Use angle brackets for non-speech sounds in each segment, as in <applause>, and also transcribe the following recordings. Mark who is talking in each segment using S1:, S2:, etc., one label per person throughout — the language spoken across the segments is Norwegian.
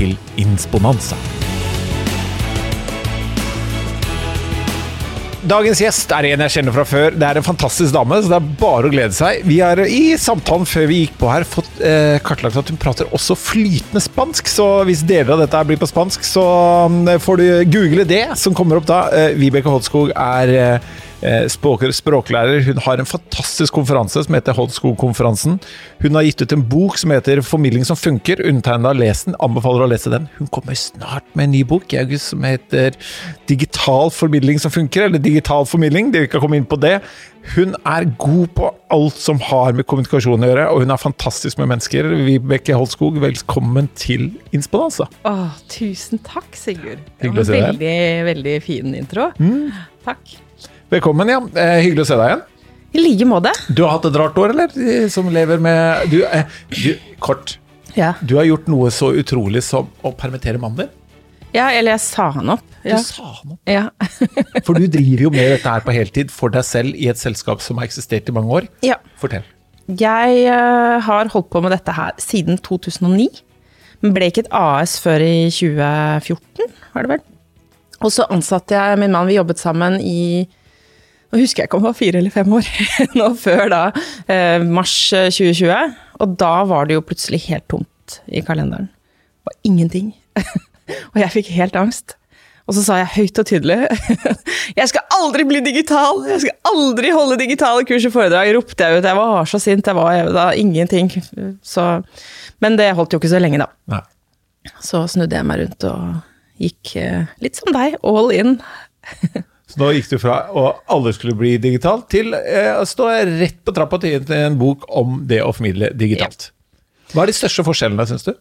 S1: til Insponanza. Dagens gjest er en jeg kjenner fra før. Det er en fantastisk dame, så det er bare å glede seg. Vi har i samtalen før vi gikk på her fått eh, kartlagt at hun prater også flytende spansk, så hvis deler av dette blir på spansk, så um, får du google det som kommer opp da. Eh, Vibeke Hodskog er eh, språk, språklærer. Hun har en fantastisk konferanse som heter Hodskog-konferansen. Hun har gitt ut en bok som heter 'Formidling som funker'. Undertegnet har lest den, anbefaler å lese den. Hun kommer snart med en ny bok i august som heter 'Digital formidling som funker', eller 'Digital formidling'. Det vil ikke komme inn på det. Hun er god på alt som har med kommunikasjon å gjøre, og hun er fantastisk med mennesker. Vibeke Holskog, velkommen til Insponanza.
S2: Åh, tusen takk, Sigurd. Det
S1: Hyggelig å
S2: var
S1: se
S2: en
S1: deg.
S2: veldig, veldig fin intro. Takk.
S1: Velkommen, ja. Eh, hyggelig å se deg igjen.
S2: I like måte.
S1: Du har hatt et rart år, eller? Eh, Som lever med Du, eh, du kort.
S2: Ja.
S1: Du har gjort noe så utrolig som å permittere mannen din.
S2: ja, eller jeg sa han opp.
S1: Du
S2: Ja.
S1: sa opp?
S2: Ja. <laughs>
S1: For du driver jo med dette her på heltid for deg selv i et selskap som har eksistert i mange år.
S2: ja.
S1: Fortell.
S2: Jeg uh, har holdt på med dette her siden 2009. Men ble ikke et AS før i 2014, var det vel. Og så ansatte jeg min mann, vi jobbet sammen i Nå husker jeg ikke om det var fire eller fem år, <laughs> nå før da, eh, mars 2020. Og da var det jo plutselig helt tomt i kalenderen. Det var ingenting. <laughs> og jeg fikk helt angst. Og så sa jeg høyt og tydelig <laughs> Jeg skal aldri bli digital! Jeg skal aldri holde digitale kurs og foredrag! ropte jeg ut. Jeg var så sint. Jeg var da ingenting. Så, men det holdt jo ikke så lenge, da.
S1: Nei.
S2: Så snudde jeg meg rundt og gikk eh, litt som deg, all in.
S1: Så nå gikk du fra å alle skulle bli digitalt, til eh, å stå rett på trappa til en bok om det å formidle digitalt. Hva er de største forskjellene, syns du?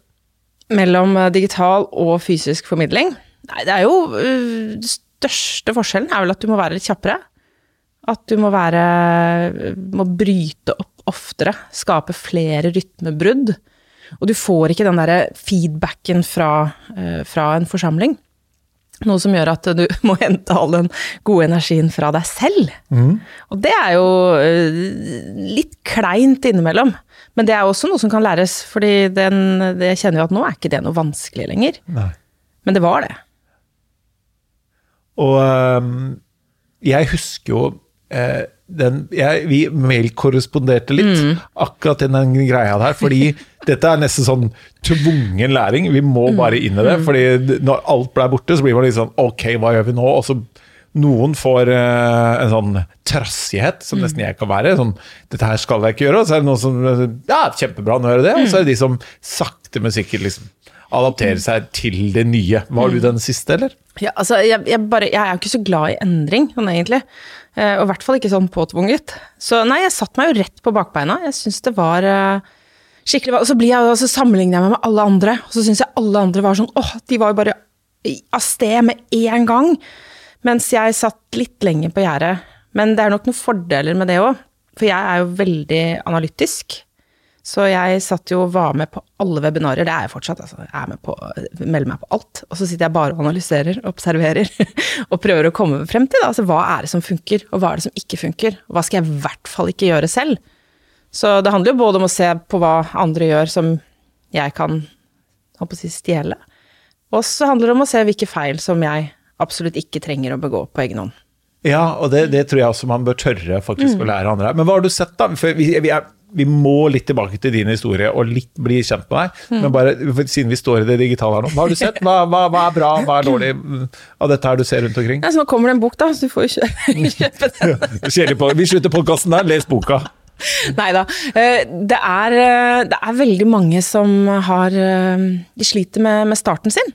S2: Mellom eh, digital og fysisk formidling? Nei, det er jo øh, Den største forskjellen er vel at du må være litt kjappere. At du må være Må bryte opp oftere. Skape flere rytmebrudd. Og du får ikke den derre feedbacken fra, fra en forsamling. Noe som gjør at du <laughs> må hente all den gode energien fra deg selv. Og det er jo øh, litt kleint innimellom. Men det er også noe som kan læres, fordi den, jeg kjenner jo at nå er ikke det noe vanskelig lenger.
S1: Nei.
S2: Men det var det.
S1: Og øhm, jeg husker jo eh, den, jeg, Vi mailkorresponderte litt akkurat i den greia der, fordi <laughs> dette er nesten sånn tvungen læring. Vi må bare inn i det, fordi når alt ble borte, så blir man litt sånn Ok, hva gjør vi nå? Og så noen får uh, en sånn trassighet, som nesten jeg kan være. Sånn, dette her skal jeg ikke gjøre. Og så er det noen som Ja, kjempebra, nå gjør jeg det. Og så er det de som sakte, men sikkert liksom adapterer seg til det nye. Var du den siste, eller?
S2: Ja, altså, jeg, jeg, bare, jeg er jo ikke så glad i endring, sånn egentlig. Eh, og i hvert fall ikke sånn påtvunget. Så nei, jeg satte meg jo rett på bakbeina. Jeg syns det var eh, skikkelig Og så blir jeg, og så sammenligner jeg meg med alle andre, og så syns jeg alle andre var sånn åh, de var jo bare av sted med en gang. Mens jeg satt litt lenger på gjerdet. Men det er nok noen fordeler med det òg. For jeg er jo veldig analytisk. Så jeg satt jo og var med på alle webinarer, det er jeg fortsatt. Altså. Jeg er med på, melder meg på alt. Og så sitter jeg bare og analyserer, observerer, <laughs> og prøver å komme frem til altså, hva er det som funker, og hva er det som ikke funker. Og hva skal jeg i hvert fall ikke gjøre selv. Så det handler jo både om å se på hva andre gjør som jeg kan holdt på å si, stjele, og så handler det om å se hvilke feil som jeg absolutt ikke trenger å begå på egen hånd.
S1: Ja, og det, det tror jeg også man bør tørre faktisk å lære andre. Men hva har du sett, da? For vi, vi, er, vi må litt tilbake til din historie og litt bli kjent med deg. Men bare siden vi står i det digitale her nå, hva har du sett? Hva, hva, hva er bra, hva er dårlig mm, av dette her du ser rundt omkring?
S2: Ja, så nå kommer det en bok, da, så du får jo <laughs> kjøpe den.
S1: Vi slutter podkasten der, les boka.
S2: Nei da. Det, er, eh, det er veldig mange som har eh, De sliter med, med starten sin.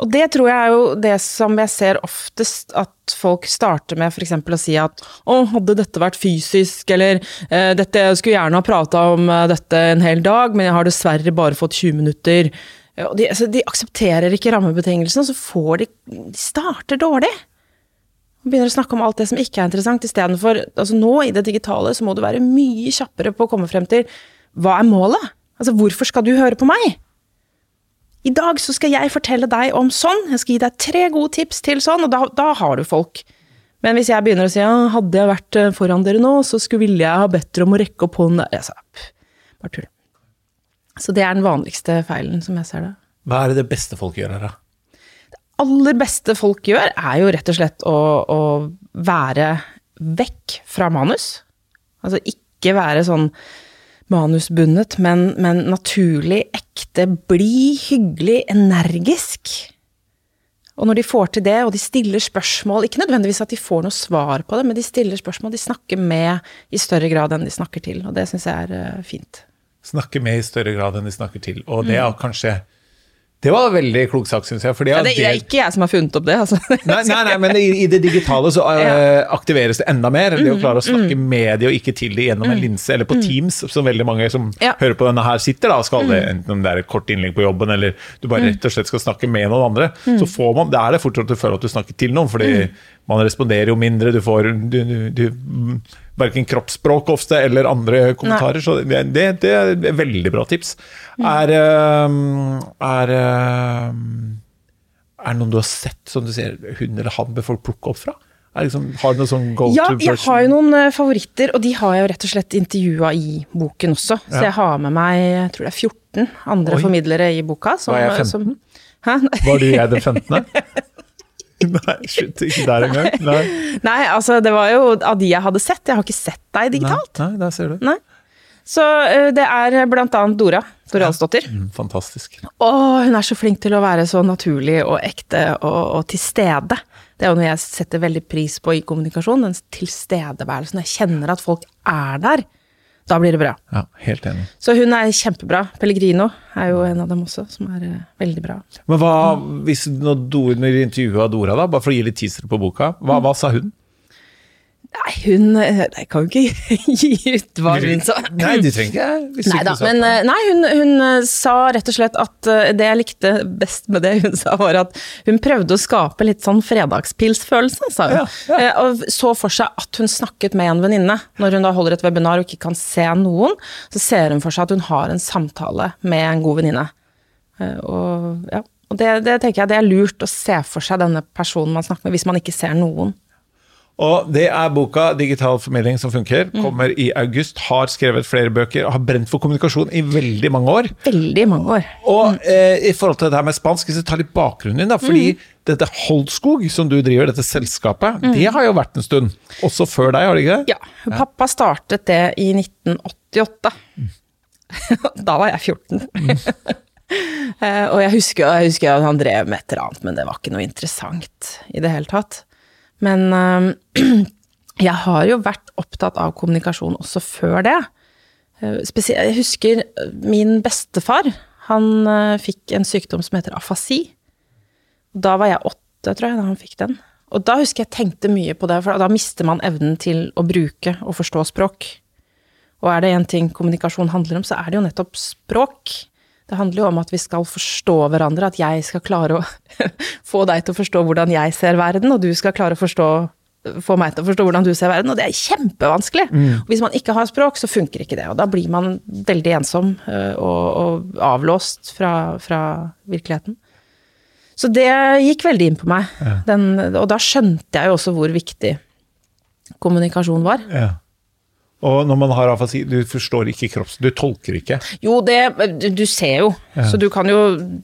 S2: Og det tror jeg er jo det som jeg ser oftest at folk starter med f.eks. å si at å, hadde dette vært fysisk, eller eh, dette, jeg skulle gjerne ha prata om eh, dette en hel dag, men jeg har dessverre bare fått 20 minutter. De, altså, de aksepterer ikke rammebetingelsene, så får de De starter dårlig. Og begynner å snakke om alt det som ikke er interessant, istedenfor altså Nå i det digitale så må du være mye kjappere på å komme frem til hva er målet? Altså hvorfor skal du høre på meg? I dag så skal jeg fortelle deg om sånn, jeg skal gi deg tre gode tips til sånn, og da, da har du folk. Men hvis jeg begynner å si ja, hadde jeg vært eh, foran dere nå, så skulle ville jeg ha bedt dere om å rekke opp hånden altså, Bare tull. Så det er den vanligste feilen, som jeg ser det.
S1: Hva er det det beste folk gjør her, da?
S2: Det aller beste folk gjør, er jo rett og slett å, å være vekk fra manus. Altså ikke være sånn manusbundet, men, men naturlig, ekte, blid, hyggelig, energisk. Og når de får til det, og de stiller spørsmål, ikke nødvendigvis at de får noe svar på det, men de stiller spørsmål, de snakker med i større grad enn de snakker til, og det syns jeg er uh, fint.
S1: Snakke med i større grad enn de snakker til, og det er kanskje det var veldig klok sak, syns jeg.
S2: Ja, det, det, er ikke jeg som har funnet opp det. Altså.
S1: Nei, nei, nei, <laughs> men i, i, det digitale så uh, aktiveres det enda mer. Det å mm, klare å snakke mm, med de og ikke til de gjennom en mm. linse, eller på mm. Teams, som veldig mange som ja. hører på denne her sitter, da, skal det, mm. enten om det er et kort innlegg på jobben, eller du bare rett og slett skal snakke med noen andre. Så får man, det er det fortsatt du føler at du snakker til noen, fordi man responderer jo mindre, du får du, du, du verken kroppsspråk ofte eller andre kommentarer. Nei. Så det, det, det, er et veldig bra tips. Mm. Er, er, er det noen du har sett som du ser hun eller han bør folk plukke opp fra? Liksom, har du noen sånn go
S2: ja, to person? Ja, jeg har jo noen uh, favoritter, og de har jeg jo rett og slett intervjua i boken også. Ja. Så jeg har med meg jeg tror det er 14 andre Oi. formidlere i boka.
S1: Som, Var jeg 15? Som, Var du jeg den 15.? <laughs> <laughs> Nei, slutt, ikke der engang. Nei.
S2: Nei, altså det var jo av de jeg hadde sett. Jeg har ikke sett deg digitalt.
S1: Nei, nei der ser du.
S2: Nei. Så uh, det er blant annet Dora. Dora Alsdottir.
S1: Ja, mm, fantastisk.
S2: Å, hun er så flink til å være så naturlig og ekte og, og til stede. Det er jo noe jeg setter veldig pris på i kommunikasjon. Den tilstedeværelsen. Jeg kjenner at folk er der. Da blir det bra.
S1: Ja, helt enig.
S2: Så hun er kjempebra. Pellegrino er jo en av dem også, som er uh, veldig bra.
S1: Men hva, hvis når du intervjua Dora, da, bare for å gi litt teaser på boka, hva, hva sa hun?
S2: Nei, hun Jeg kan jo ikke <laughs> gi ut hva hun sa.
S1: Nei, du trenger
S2: ikke. Da, men eh, nei, hun, hun, eh, sa rett og slett at eh, det jeg likte best med det hun sa, var at hun prøvde å skape litt sånn fredagspilsfølelse, sa hun. Ja, ja. Og så for seg at hun snakket med en venninne. Når hun da holder et webinar og ikke kan se noen, så ser hun for seg at hun har en samtale med en god venninne. Og, ja, og det, det tenker jeg det er lurt å se for seg denne personen man snakker med, hvis man ikke ser noen.
S1: Og det er boka 'Digital formidling som funker'. Mm. Kommer i august. Har skrevet flere bøker. Har brent for kommunikasjon i veldig mange år.
S2: Veldig mange år.
S1: Og eh, i forhold til det her med spansk, jeg tar litt bakgrunnen din, da. Fordi mm. dette Holdskog som du driver, dette selskapet, mm. det har jo vært en stund. Også før deg, har det ikke det?
S2: Ja. Pappa startet det i 1988. Mm. <laughs> da var jeg 14. uh, <laughs> og jeg husker, jeg husker at han drev med et eller annet, men det var ikke noe interessant i det hele tatt. Men øh, <clears throat> jeg har jo vært opptatt av kommunikasjon også før det. Eh, jeg husker eh, min bestefar. Han fikk en sykdom som heter afasi. Da var jeg åtte, tror jeg, da han fikk den. Og da husker jeg tenkte mye på det, for da mister man evnen til å bruke og forstå språk. Og er det én ting kommunikasjon handler om, så er det jo nettopp språk. Det handler jo om at vi skal forstå hverandre, at jeg skal klare å <laughs> få deg til å forstå hvordan jeg ser verden, og du skal klare å forstå, få meg til å forstå hvordan du ser verden. Og det er kjempevanskelig. Mm. Hvis man ikke har språk, så funker ikke det. Og da blir man veldig ensom øh, og, og avlåst fra, fra, virkeligheten. Så det gikk veldig inn på meg. Ja. Den, og da skjønte jeg jo også hvor viktig kommunikasjon var.
S1: Ja. Og når man har afasi, du forstår ikke kropps... Du tolker ikke?
S2: Jo, det Du ser jo. Ja. Så du kan jo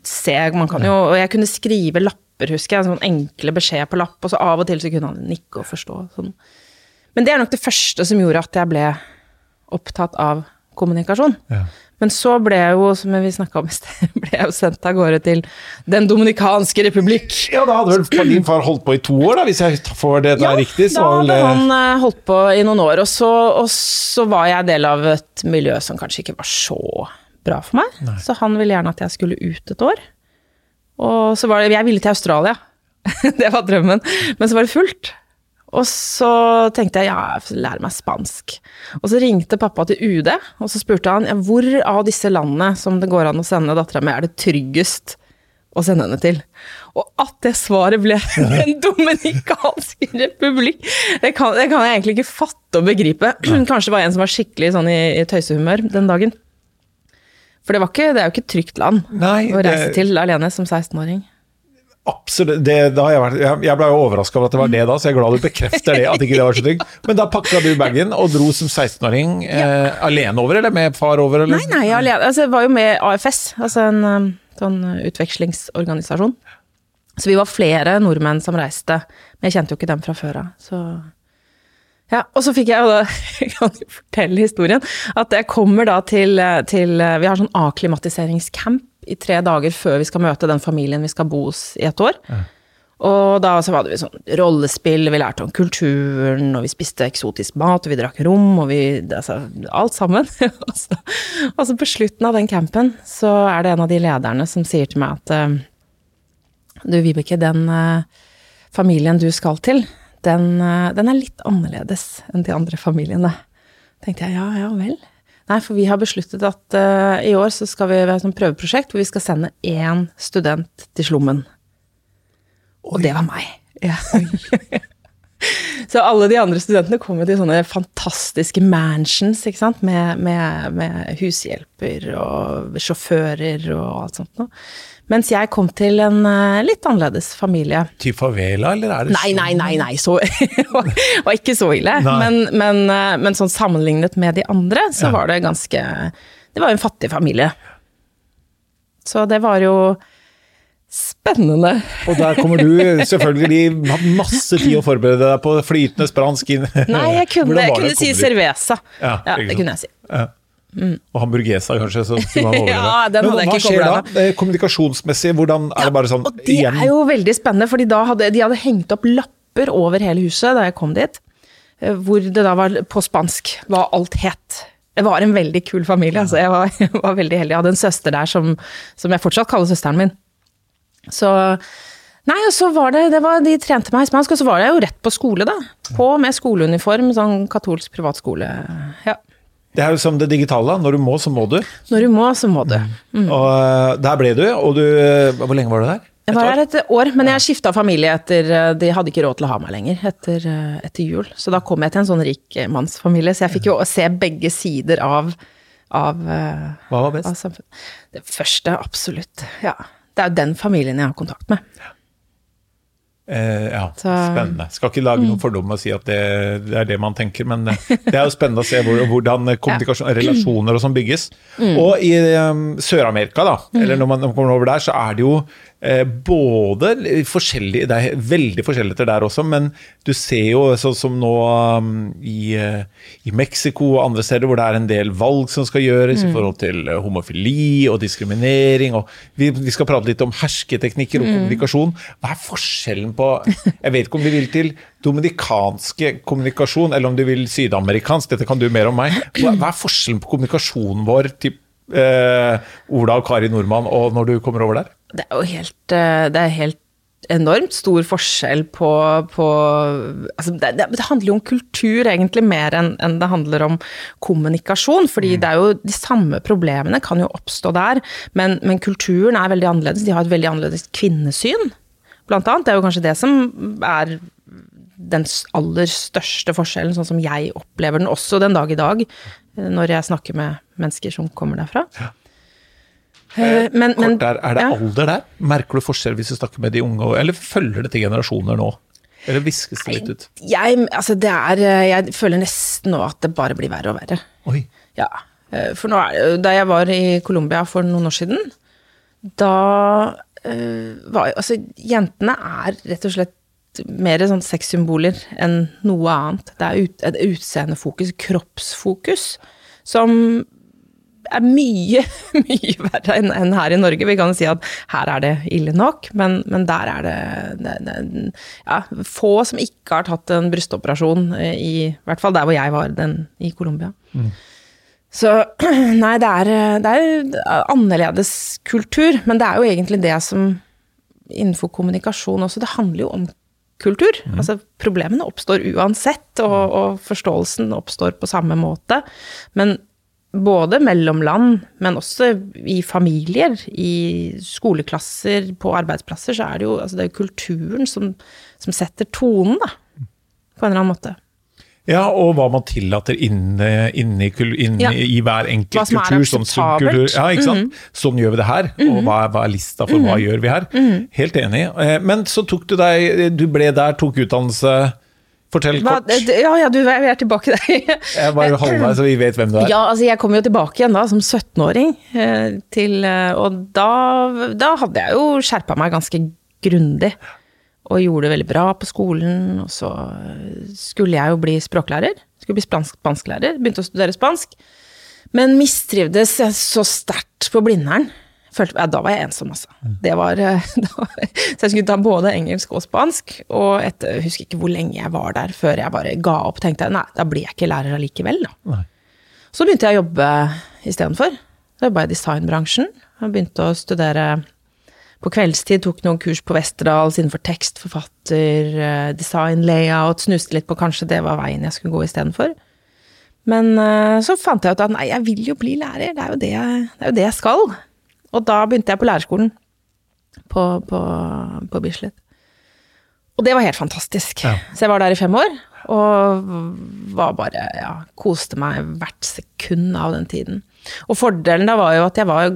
S2: se Man kan jo Og jeg kunne skrive lapper, husker jeg. Sånn enkle beskjed på lapp, og så av og til så kunne han nikke og forstå. Sånn. Men det er nok det første som gjorde at jeg ble opptatt av kommunikasjon. Ja. Men så ble jeg jo, som vi snakka om i sted, <laughs> ble jeg jo sendt av gårde til Den dominikanske republikk.
S1: Ja, da hadde vel din far holdt på i to år, da, hvis jeg får det ja, riktig?
S2: Ja, da hadde han eh, holdt på i noen år. Og så, og så, var jeg del av et miljø som kanskje ikke var så bra for meg. Nei. Så han ville gjerne at jeg skulle ut et år. Og så var det Jeg ville til Australia. <laughs> det var drømmen. Men så var det fullt. Og så tenkte jeg ja, jeg får lære meg spansk. Og så ringte pappa til UD, og så spurte han ja, hvor av disse landene som det går an å sende dattera mi, er det tryggest å sende henne til? Og at det svaret ble <laughs> Den dominikanske republikk! Det kan, det kan jeg egentlig ikke fatte og begripe. <clears throat> Kanskje det var en som var skikkelig sånn i, i tøysehumør den dagen. For det, var ikke, det er jo ikke et trygt land
S1: Nei,
S2: å reise
S1: det-
S2: til alene som 16-åring.
S1: Absolutt. Det, jeg, vært, jeg, jeg ble jo overraska over at det var det da, så jeg er glad du bekrefter det. at ikke det var så tykk. Men da pakka du bagen og dro som 16-åring eh, alene over, eller med far over? Eller?
S2: Nei, nei, alene. Altså, jeg var jo med AFS, altså en um, sånn utvekslingsorganisasjon. Så vi var flere nordmenn som reiste, men jeg kjente jo ikke dem fra før av. Ja, og så fikk jeg jo da, <laughs> jeg kan jo fortelle historien, at jeg kommer da til, til Vi har sånn akklimatiseringscamp i tre dager før vi skal møte den familien vi skal bo hos i et år. Og da så hadde vi sånn rollespill, vi lærte om kulturen, og vi spiste eksotisk mat, og vi drakk rom, og vi Altså, alt sammen. <laughs> og, så, og så på slutten av den campen, så er det en av de lederne som sier til meg at eh, Du, Vibeke, den eh, familien du skal til, den, eh, den er litt annerledes enn de andre familiene. tenkte jeg, ja, ja vel. Nei, for vi har besluttet at uh, i år så skal vi være et prøveprosjekt hvor vi skal sende én student til slummen. Og det var meg. Ja. <laughs> <laughs> Så alle de andre studentene kom jo til sånne fantastiske mansions, ikke sant, med, med, med hushjelper og sjåfører og alt sånt noe. Mens jeg kom til en eh, litt annerledes familie.
S1: Til favela, eller er det
S2: Nei, nei, nei, nei, så <laughs> var ikke så ille. Men, men, eh, men sånn sammenlignet med de andre, så
S1: Ja.
S2: var det ganske Det var jo en fattig familie. Så det var jo spennende.
S1: Og der kommer du selvfølgelig hatt masse tid å forberede deg på flytende spansk inn.
S2: Nei, jeg kunne, jeg kunne si cerveza.
S1: Ja,
S2: Ja, det kunne jeg si.
S1: Ja. Og hamburguesa, kanskje. Så. <laughs>
S2: Ja, den
S1: Men
S2: hadde jeg
S1: hva
S2: ikke
S1: skjer da? Eh, Kommunikasjonsmessig, hvordan er det bare sånn
S2: Og det
S1: igjen?
S2: er jo veldig spennende, fordi da hadde de hadde hengt opp lapper over hele huset da jeg kom dit, eh, hvor det da var på spansk hva alt het. Det var en veldig kul familie, altså. Jeg var, <laughs> jeg var veldig heldig. Jeg hadde en søster der som, som jeg fortsatt kaller søsteren min. Så Nei, og så var det, det var, De trente meg i spansk, og så var jeg jo rett på skole, da. På med skoleuniform, sånn katolsk privatskole. Ja.
S1: Det er jo som det digitale. Når du må, så må du.
S2: Når du må, så må du.
S1: Og eh, der ble du, og du eh, Hvor lenge var du der?
S2: Jeg var her et år, men jeg skifta familie etter De hadde ikke råd til å ha meg lenger etter, eh, etter jul. Så da kom jeg til en sånn rik eh, mannsfamilie, så jeg fikk jo se begge sider av, av, eh,
S1: Hva var best?
S2: Av Det første, absolutt. Ja. Det er jo den familien jeg har kontakt med.
S1: Eh, ja,
S2: Så- Mm.
S1: spennende. Skal ikke lage noen fordom og si at det, det er det man tenker, men eh, det er jo spennende å se hvor, hvordan eh, kommunikasjon, <laughs> relasjoner og sånn bygges.
S2: Mm.
S1: Og i um, Sør-Amerika, da, eller når man kommer over der, så er det jo både forskjellig Det er veldig forskjellig der også, men du ser jo sånn som nå um, i, eh, i Mexico og andre steder hvor det er en del valg som skal gjøres
S2: Mm.
S1: i forhold til eh, homofili og diskriminering, og vi, vi skal prate litt om hersketeknikker
S2: Mm.
S1: og kommunikasjon. Hva er forskjellen på Jeg vet ikke om du vil til dominikanske kommunikasjon, eller om du vil sydamerikansk, dette kan du mer om meg. Hva, hva er forskjellen på kommunikasjonen vår til eh, Ola og Kari Nordmann og når du kommer over der?
S2: Det er jo helt, eh, det er helt enormt stor forskjell på, på altså det, det, handler jo om kultur egentlig mer enn en det handler om kommunikasjon. fordi det er jo de samme problemene kan jo oppstå der, men, men kulturen er veldig annerledes. De har et veldig annerledes kvinnesyn, blant annet. Det er jo kanskje det som er den aller største forskjellen, sånn som jeg opplever den også den dag i dag, eh, når jeg snakker med mennesker som kommer derfra. Ja. Men, men,
S1: der, er det
S2: ja.
S1: alder der? Merker du forskjell hvis du snakker med de unge, eller følger det til generasjoner nå? Eller viskes det litt ut?
S2: Jeg, altså det er, eh, jeg føler nesten nå at det bare blir verre og verre.
S1: Oi.
S2: Ja. eh, For nå er det, da jeg var i Colombia for noen år siden, da øh, var Altså, jentene er rett og slett mer sånn sexsymboler enn noe annet. Det er ut, et utseendefokus, kroppsfokus, som er mye, <laughs> mye verre enn en her i Norge. Vi kan si at her er det ille nok, men, men der er det, det, det ja, få som ikke har tatt en brystoperasjon, eh, i, i hvert fall der hvor jeg var, den i Colombia. Så <clears throat> nei, det er, det er annerledes kultur, men det er jo egentlig det som innenfor kommunikasjon også, det handler jo om kultur. Altså, problemene oppstår uansett, og, og forståelsen oppstår på samme måte. Men både mellom land, men også i familier, i skoleklasser, på arbeidsplasser, så er det jo altså det er kulturen som, som setter tonen, da. På en eller annen måte.
S1: Ja, og hva man tillater inne, inne, i, inne
S2: Ja.
S1: i hver enkelt kultur. Sånn.
S2: Mhm.
S1: ja, ikke sant? sånn gjør vi det her, og hva er, hva er lista for hva gjør vi her?
S2: Mhm.
S1: Helt enig. Eh, Men så tok du deg Du ble der, tok utdannelse. Fortell kort.
S2: ja, ja, du, vi er tilbake der. <laughs>
S1: Jeg var halvveis, så vi vet hvem du er.
S2: Ja, altså jeg kom jo tilbake igjen da som 17-åring, eh, eh, og da, da hadde jeg jo skjerpa meg ganske grundig. Og gjorde det veldig bra på skolen, og så eh, skulle jeg jo bli språklærer. Skulle bli spansk, spansklærer, begynte å studere spansk. Men mistrivdes så sterkt på Blindern. Følte, ja, da var jeg ensom, altså. Det var, eh, <laughs> da, så jeg skulle ta både engelsk og spansk. Og etter, jeg husker ikke hvor lenge jeg var der før jeg bare ga opp. Tenkte jeg, nei, da blir jeg ikke lærer allikevel, da.
S1: Nei.
S2: Så begynte jeg å jobbe istedenfor. Da jobba jeg i designbransjen. Og begynte å studere på kveldstid, tok noen kurs på Westerdals innenfor tekst, forfatter, eh, design, layout. Snuste litt på kanskje det var veien jeg skulle gå istedenfor. Men eh, så fant jeg ut at nei, jeg vil jo bli lærer, det er jo det jeg, det jo det jeg skal. Og da begynte jeg på lærerskolen på, på, på Bislett. Og det var helt fantastisk.
S1: Ja.
S2: Så jeg var der i fem år, og var bare, ja, koste meg hvert sekund av den tiden. Og fordelen da var jo at jeg var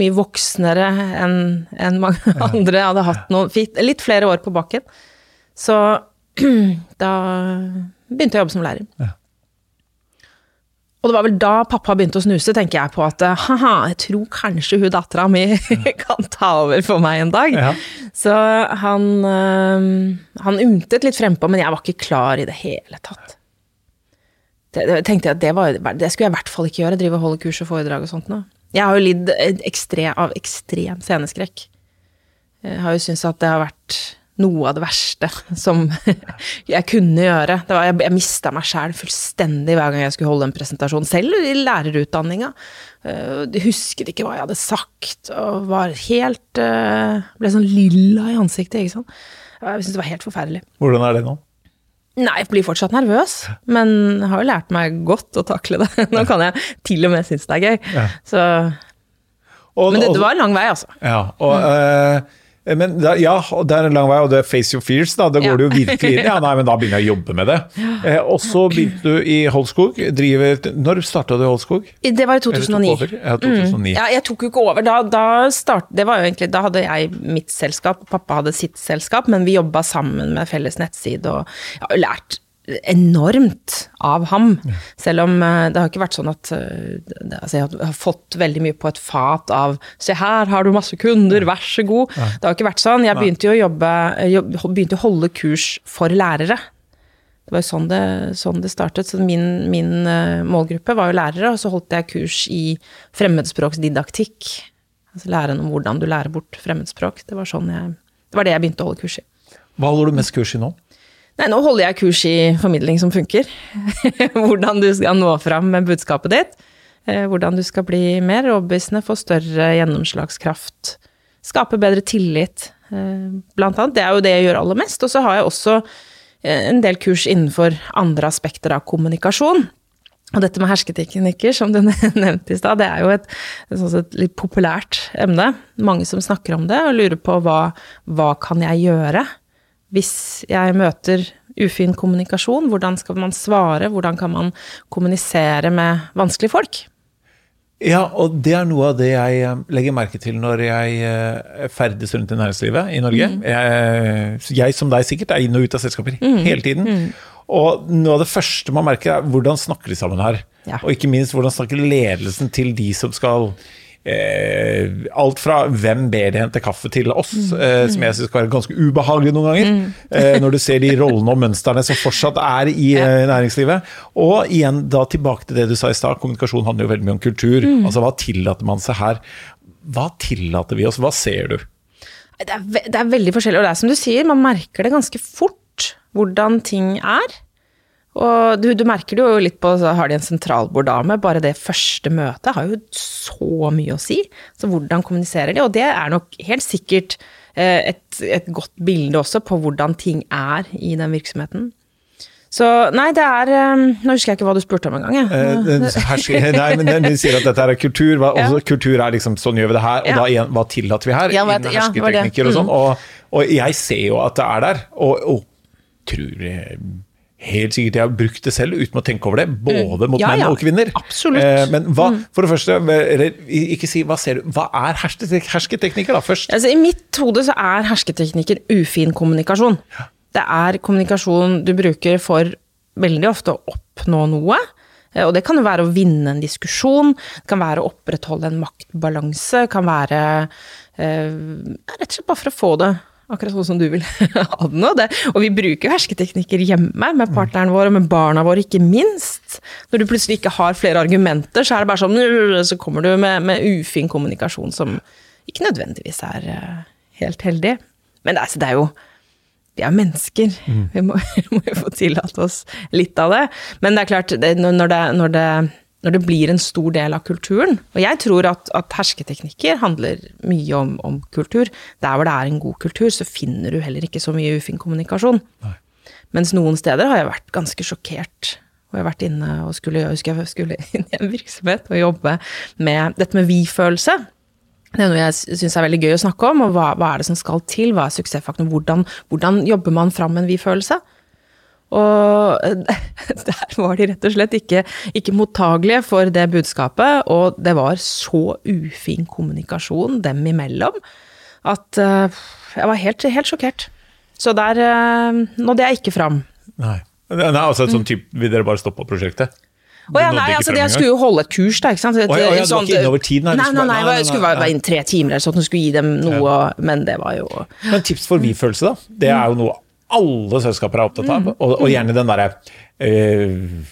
S2: mye voksnere enn en mange andre. Jeg hadde hatt noen, litt flere år på bakken. Så <clears throat> da begynte jeg å jobbe som lærer.
S1: Ja.
S2: Og det var vel da pappa begynte å snuse, tenker jeg på at haha, jeg tror kanskje hun dattera mi <laughs> kan ta over for meg en dag.
S1: Ja.
S2: Så han, han ymtet litt frempå, men jeg var ikke klar i det hele tatt. Det, tenkte jeg at det, var, det skulle jeg i hvert fall ikke gjøre, drive og holde kurs og foredrag og sånt nå. Jeg har jo lidd ekstre, av ekstrem sceneskrekk. Jeg har jo syntes at det har vært noe av det verste som <laughs> jeg kunne gjøre. Var, jeg jeg mista meg sjæl fullstendig hver gang jeg skulle holde en presentasjon, selv i lærerutdanninga. Eh, Jeg husket ikke hva jeg hadde sagt, og var helt eh, Ble sånn lilla i ansiktet, ikke sant. Jeg syntes det var helt forferdelig.
S1: Hvordan er det nå?
S2: Nei, jeg blir fortsatt nervøs, men jeg har jo lært meg godt å takle det. <laughs> Nå kan jeg til og med synes det er gøy.
S1: Ja.
S2: Så, men det, det var en lang vei, altså.
S1: Ja, og, eh, men da, ja, det er en lang vei, og det er face your fears, da. det går
S2: Ja.
S1: du jo virkelig inn. Ja, nei, men da begynner jeg å jobbe med det. Eh, og så begynte du i Holskog. Driver, når starta du i Holskog?
S2: Det var i 2009.
S1: Ja, 2009.
S2: Ja, jeg tok jo ikke over. Da, da, start, det var jo egentlig, da hadde jeg mitt selskap, pappa hadde sitt selskap, men vi jobba sammen med felles nettside, og ja, lært enormt av ham. Selv om eh, det har ikke vært sånn at eh, altså Jeg har fått veldig mye på et fat av 'se her har du masse kunder, vær så god'. Det har ikke vært sånn. Jeg begynte jo å jobbe, begynte å holde kurs for lærere. Det var jo sånn det, sånn det startet. Så min, min eh, målgruppe var jo lærere, og så holdt jeg kurs i fremmedspråksdidaktikk. Altså læren om hvordan du lærer bort fremmedspråk. Det var, sånn jeg, det var det jeg begynte å holde kurs i.
S1: Hva holder du mest kurs i nå?
S2: Nei, nå holder jeg kurs i formidling som funker. <laughs> hvordan du skal nå fram med budskapet ditt. Eh, Hvordan du skal bli mer overbevisende, få større gjennomslagskraft. Skape bedre tillit, eh, blant annet. Det er jo det jeg gjør aller mest. Og så har jeg også eh, en del kurs innenfor andre aspekter av kommunikasjon. Og dette med hersketeknikker, som du <laughs> nevnte i stad, det er jo et, et, et litt populært emne. Mange som snakker om det og lurer på hva, hva kan jeg gjøre hvis jeg møter ufin kommunikasjon? Hvordan skal man svare? Hvordan kan man kommunisere med vanskelige folk?
S1: Ja, og det er noe av det jeg eh, legger merke til når jeg eh, ferdes rundt i næringslivet i Norge.
S2: Mm.
S1: Jeg, jeg som deg sikkert er inn og ut av selskaper hele tiden.
S2: Mm.
S1: Og noe av det første man merker er hvordan snakker de sammen her.
S2: Ja.
S1: Og ikke minst hvordan snakker ledelsen til de som skal Eh, alt fra hvem ber de hente kaffe til oss,
S2: Mm.
S1: eh, som jeg syns kan være ganske ubehagelig noen ganger. eh, når du ser de rollene og mønstrene som fortsatt er i eh, næringslivet. Og igjen da tilbake til det du sa i stad, kommunikasjon handler jo veldig mye om kultur.
S2: Mm.
S1: Altså hva tillater man seg her? Hva tillater vi oss? Hva ser du?
S2: Det er, det er veldig forskjellig, og det er som du sier, man merker det ganske fort hvordan ting er. Og du, du merker det jo litt på så har de en sentralborddame, bare det første møtet har jo så mye å si. Så hvordan kommuniserer de? Og det er nok helt sikkert eh, et, et godt bilde også på hvordan ting er i den virksomheten. Så nei, det er eh, Nå husker jeg ikke hva du spurte om engang. jeg.
S1: Eh, nei, men den- sier at dette er kultur. Hva,
S2: Ja.
S1: kultur er liksom sånn gjør vi det her, og
S2: Ja.
S1: da igjen, hva tillater vi her?
S2: Ja, vet, det var
S1: og sånn. Og, og jeg ser jo at det er der, og, og tror eh, helt sikkert jeg har brukt det selv uten å tenke over det, både mot
S2: Mm. Ja,
S1: menn
S2: ja.
S1: og kvinner.
S2: Absolutt. Mm.
S1: Eh, men hva, for det første, ikke si hva ser du, hva er hersketek- hersketeknikker da, først?
S2: Altså, I mitt hode så er hersketeknikker ufin kommunikasjon. Det er kommunikasjon du bruker for veldig ofte å oppnå noe. Eh, Og det kan jo være å vinne en diskusjon, det kan være å opprettholde en maktbalanse, det kan være eh, rett og slett bare for å få det akkurat sånn som du vil <laughs> ha det nå. Det. Og vi bruker jo hersketeknikker hjemme med partneren vår og med barna våre, ikke minst. Når du plutselig ikke har flere argumenter, så er det bare sånn «Øh», Så kommer du med, med ufin kommunikasjon som ikke nødvendigvis er eh, helt heldig. Men det er, så det er jo vi er mennesker. Vi må, <laughs> vi må jo få tillate oss litt av det. Men det er klart, det, når, det, når, det, når det blir en stor del av kulturen Og jeg tror at, at hersketeknikker handler mye om, om kultur. Der hvor det er en god kultur, så finner du heller ikke så mye ufin kommunikasjon. Mens noen steder har jeg vært ganske sjokkert. Og jeg har vært inne og skulle, jeg husker jeg skulle <laughs> inn i en virksomhet og jobbe med dette med vi-følelse. Det er noe jeg syns er veldig gøy å snakke om, og hva, hva er det som skal til? Hva er suksessfaktoren? Hvordan, hvordan jobber man fram en vi-følelse? Og <laughs> der var de rett og slett ikke, ikke mottagelige for det budskapet, og det var så ufin kommunikasjon dem imellom at eh, jeg var helt, helt sjokkert. Så der uh, nådde jeg ikke fram.
S1: Nei. Nei, altså et sånt type, Vil dere bare stoppe prosjektet?
S2: Å ja, nei, altså, jeg skulle jo holde et kurs, da. ikke sant? Et,
S1: Å ja, ja, det var
S2: sånt-
S1: ikke innover tiden? nei,
S2: Nei,
S1: skulle
S2: nei, nei, jeg skulle være inn tre timer eller sånn, skulle gi dem noe, men det var jo
S1: Men tips for vi-følelse, da. Det er jo noe alle selskaper er opptatt
S2: Mm.
S1: av. Og, og gjerne den derre uh,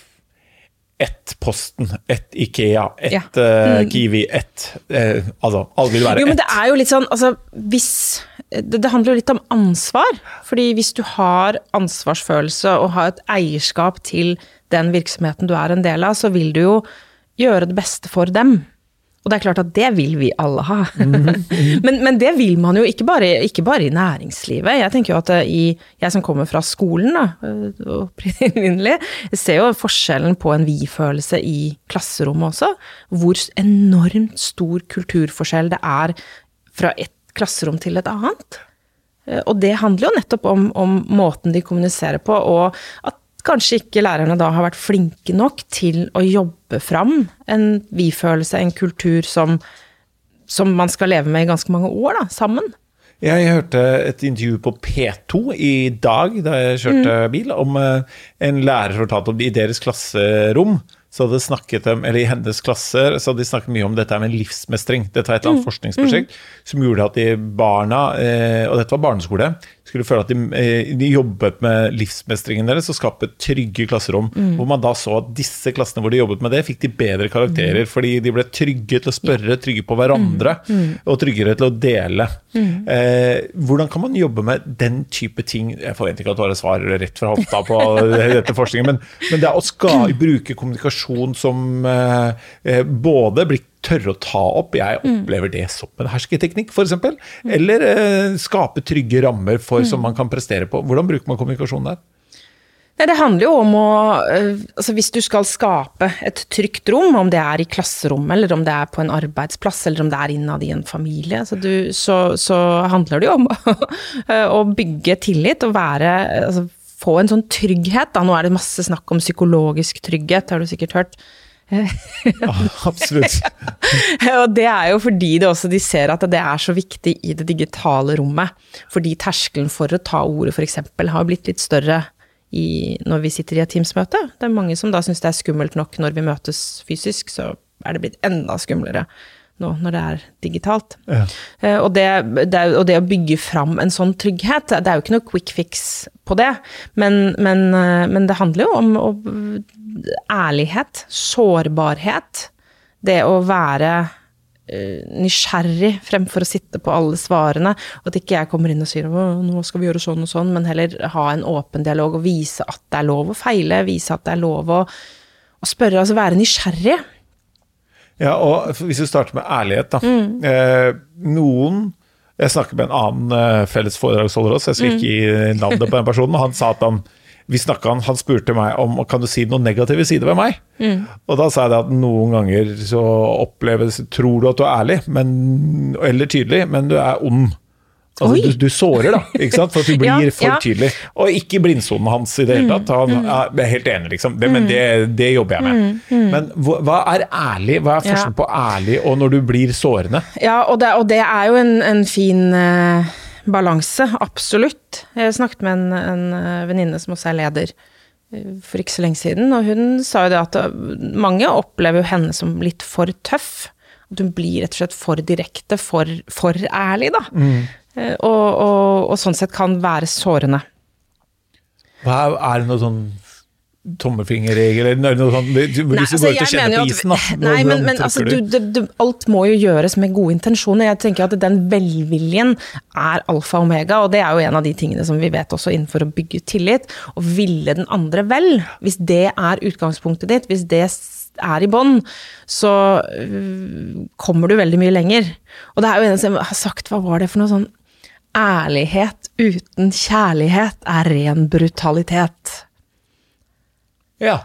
S1: ett Posten, ett Ikea, ett
S2: Ja.
S1: eh, Kiwi, ett uh, Altså, alle vil være
S2: Jo, men det er jo litt sånn, altså hvis det, det handler jo litt om ansvar. Fordi hvis du har ansvarsfølelse og har et eierskap til den virksomheten du er en del av, så vil du jo gjøre det beste for dem. Og det er klart at det vil vi alle ha. <laughs> men, men det vil man jo ikke bare, ikke bare i næringslivet. Jeg tenker jo at eh, i, jeg som kommer fra skolen, da, eh, opprinnelig, ser jo forskjellen på en vi-følelse i klasserommet også. Hvor enormt stor kulturforskjell det er fra et klasserom til et annet. Eh, Og det handler jo nettopp om, om måten de kommuniserer på, og at kanskje ikke lærerne da har vært flinke nok til å jobbe fram en vi-følelse, en kultur som, som man skal leve med i ganske mange år, da, sammen.
S1: Jeg hørte et intervju på P2 i dag da jeg kjørte
S2: Mm.
S1: bil, om eh, en lærer fortalte om i deres klasserom. Så hadde snakket om, eller I hennes klasser så hadde de snakket mye om dette med livsmestring. Dette var et eller
S2: Mm.
S1: annet forskningsprosjekt som gjorde at de barna, eh, og dette var barneskole, skulle føle at de, eh, de jobbet med livsmestringen deres og skapte trygge klasserom.
S2: Mm.
S1: Hvor man da så at disse klassene hvor de jobbet med det, fikk de bedre karakterer.
S2: Mm.
S1: Fordi de ble trygge til å spørre, trygge på hverandre, og tryggere til å dele.
S2: Mm.
S1: Eh, hvordan kan man jobbe med den type ting? Jeg forventer ikke at du har et svar rett fra hofta på <laughs> dette forskningen, men, men det er å ska, <clears throat> bruke kommunikasjon som eh, eh, både blir tørre å ta opp, jeg opplever det som en hersketeknikk f.eks., eller eh, skape trygge rammer for, som man kan prestere på. Hvordan bruker man kommunikasjon der?
S2: Nei, det handler jo om å Altså hvis du skal skape et trygt rom, om det er i klasserommet, eller om det er på en arbeidsplass, eller om det er innad i en familie, så, du, så, så handler det jo om <laughs> å bygge tillit og være altså, Få en sånn trygghet. Da. Nå er det masse snakk om psykologisk trygghet, har du sikkert hørt.
S1: Absolutt. <laughs>
S2: Og det er jo fordi det også de ser at det er så viktig i det digitale rommet. Fordi terskelen for å ta ordet f.eks. har blitt litt større i, når vi sitter i et Teams-møte. Det er mange som da syns det er skummelt nok når vi møtes fysisk, så er det blitt enda skumlere nå når det er digitalt.
S1: Ja.
S2: Eh, Og, det, det, og det å bygge fram en sånn trygghet, det er jo ikke noe quick fix på det, men, men, eh, men det handler jo om om ærlighet, sårbarhet, det å være eh, nysgjerrig fremfor å sitte på alle svarene, og at ikke jeg kommer inn og sier «Å, nå skal vi gjøre sånn og sånn, men heller ha en åpen dialog og vise at det er lov å feile, vise at det er lov å, å spørre, altså være nysgjerrig.
S1: Ja, og hvis vi starter med ærlighet, da. Eh, noen Jeg snakker med en annen eh, felles foredragsholder også, jeg skal ikke gi navnet på den personen. men Han sa at han vi snakket, han, han spurte meg om kan du si noen negative sider ved meg. Og da sa jeg at noen ganger så oppleves Tror du at du er ærlig men, eller tydelig, men du er ond. Altså, du, du sårer, da, ikke sant? for at du <laughs> blir
S2: Ja,
S1: for
S2: ja.
S1: tydelig. Og ikke blindsonen hans i det hele tatt. Han, mm. er helt enig, liksom. Det, men det, det jobber jeg med. Men hva, er ærlig? Hva er
S2: Ja.
S1: på ærlig og når du blir sårende?
S2: Ja, og det, og det er jo en, en fin uh, balanse, absolutt. Jeg snakket med en, en eh, venninne som også er leder uh, for ikke så lenge siden, og hun sa jo det at mange opplever jo henne som litt for tøff. At hun blir rett og slett for direkte, for, for ærlig, da. Eh, Og, og, og sånn sett kan være sårende.
S1: Hva er, det noe sånn tommelfingerregel eller noe sånt? Hvis du går ut og kjenner på isen, da. <laughs>
S2: Nei, men, men altså, du, du, du, alt må jo gjøres med gode intensjoner. Jeg tenker at den velviljen er alfa og omega, og det er jo en av de tingene som vi vet også innenfor å bygge tillit. Å ville den andre vel. Hvis det er utgangspunktet ditt, hvis det er i bånn, så øh, kommer du veldig mye lenger. Og det er jo en som har sagt, hva var det for noe sånn Ærlighet uten kjærlighet er ren brutalitet.
S1: Ja.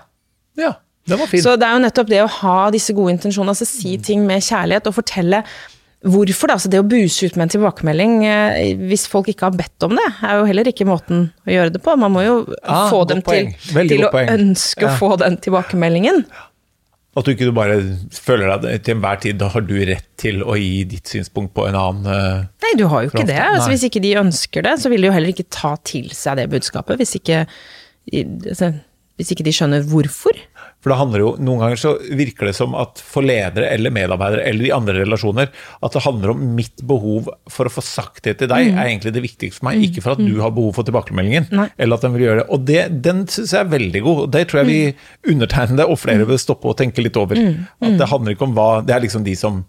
S1: ja. Den var fin.
S2: Så det er jo nettopp det å ha disse gode intensjonene, altså si ting med kjærlighet og fortelle hvorfor. da, altså Det å buse ut med en tilbakemelding eh, hvis folk ikke har bedt om det, er jo heller ikke måten å gjøre det på. Man må jo
S1: Ah,
S2: få dem til,
S1: poeng.
S2: Til å
S1: poeng.
S2: ønske
S1: Ja.
S2: å få den tilbakemeldingen.
S1: At du ikke bare føler deg til enhver tid da har du rett til å gi ditt synspunkt på en annen uh,
S2: Nei, du har jo ikke det. Altså, hvis ikke de ønsker det, så vil de jo heller ikke ta til seg det budskapet. Hvis ikke, altså, hvis ikke de skjønner hvorfor.
S1: For det handler jo, Noen ganger så virker det som at for ledere eller medarbeidere eller i andre relasjoner, at det handler om mitt behov for å få sagt det til deg, er egentlig det viktigste for meg. Ikke for at du har behov for tilbakemeldingen,
S2: Nei.
S1: eller at den vil gjøre det. Og det, den syns jeg er veldig god. og Det tror jeg vi undertegnede og flere vil stoppe og tenke litt over. At det handler ikke om hva Det er liksom de som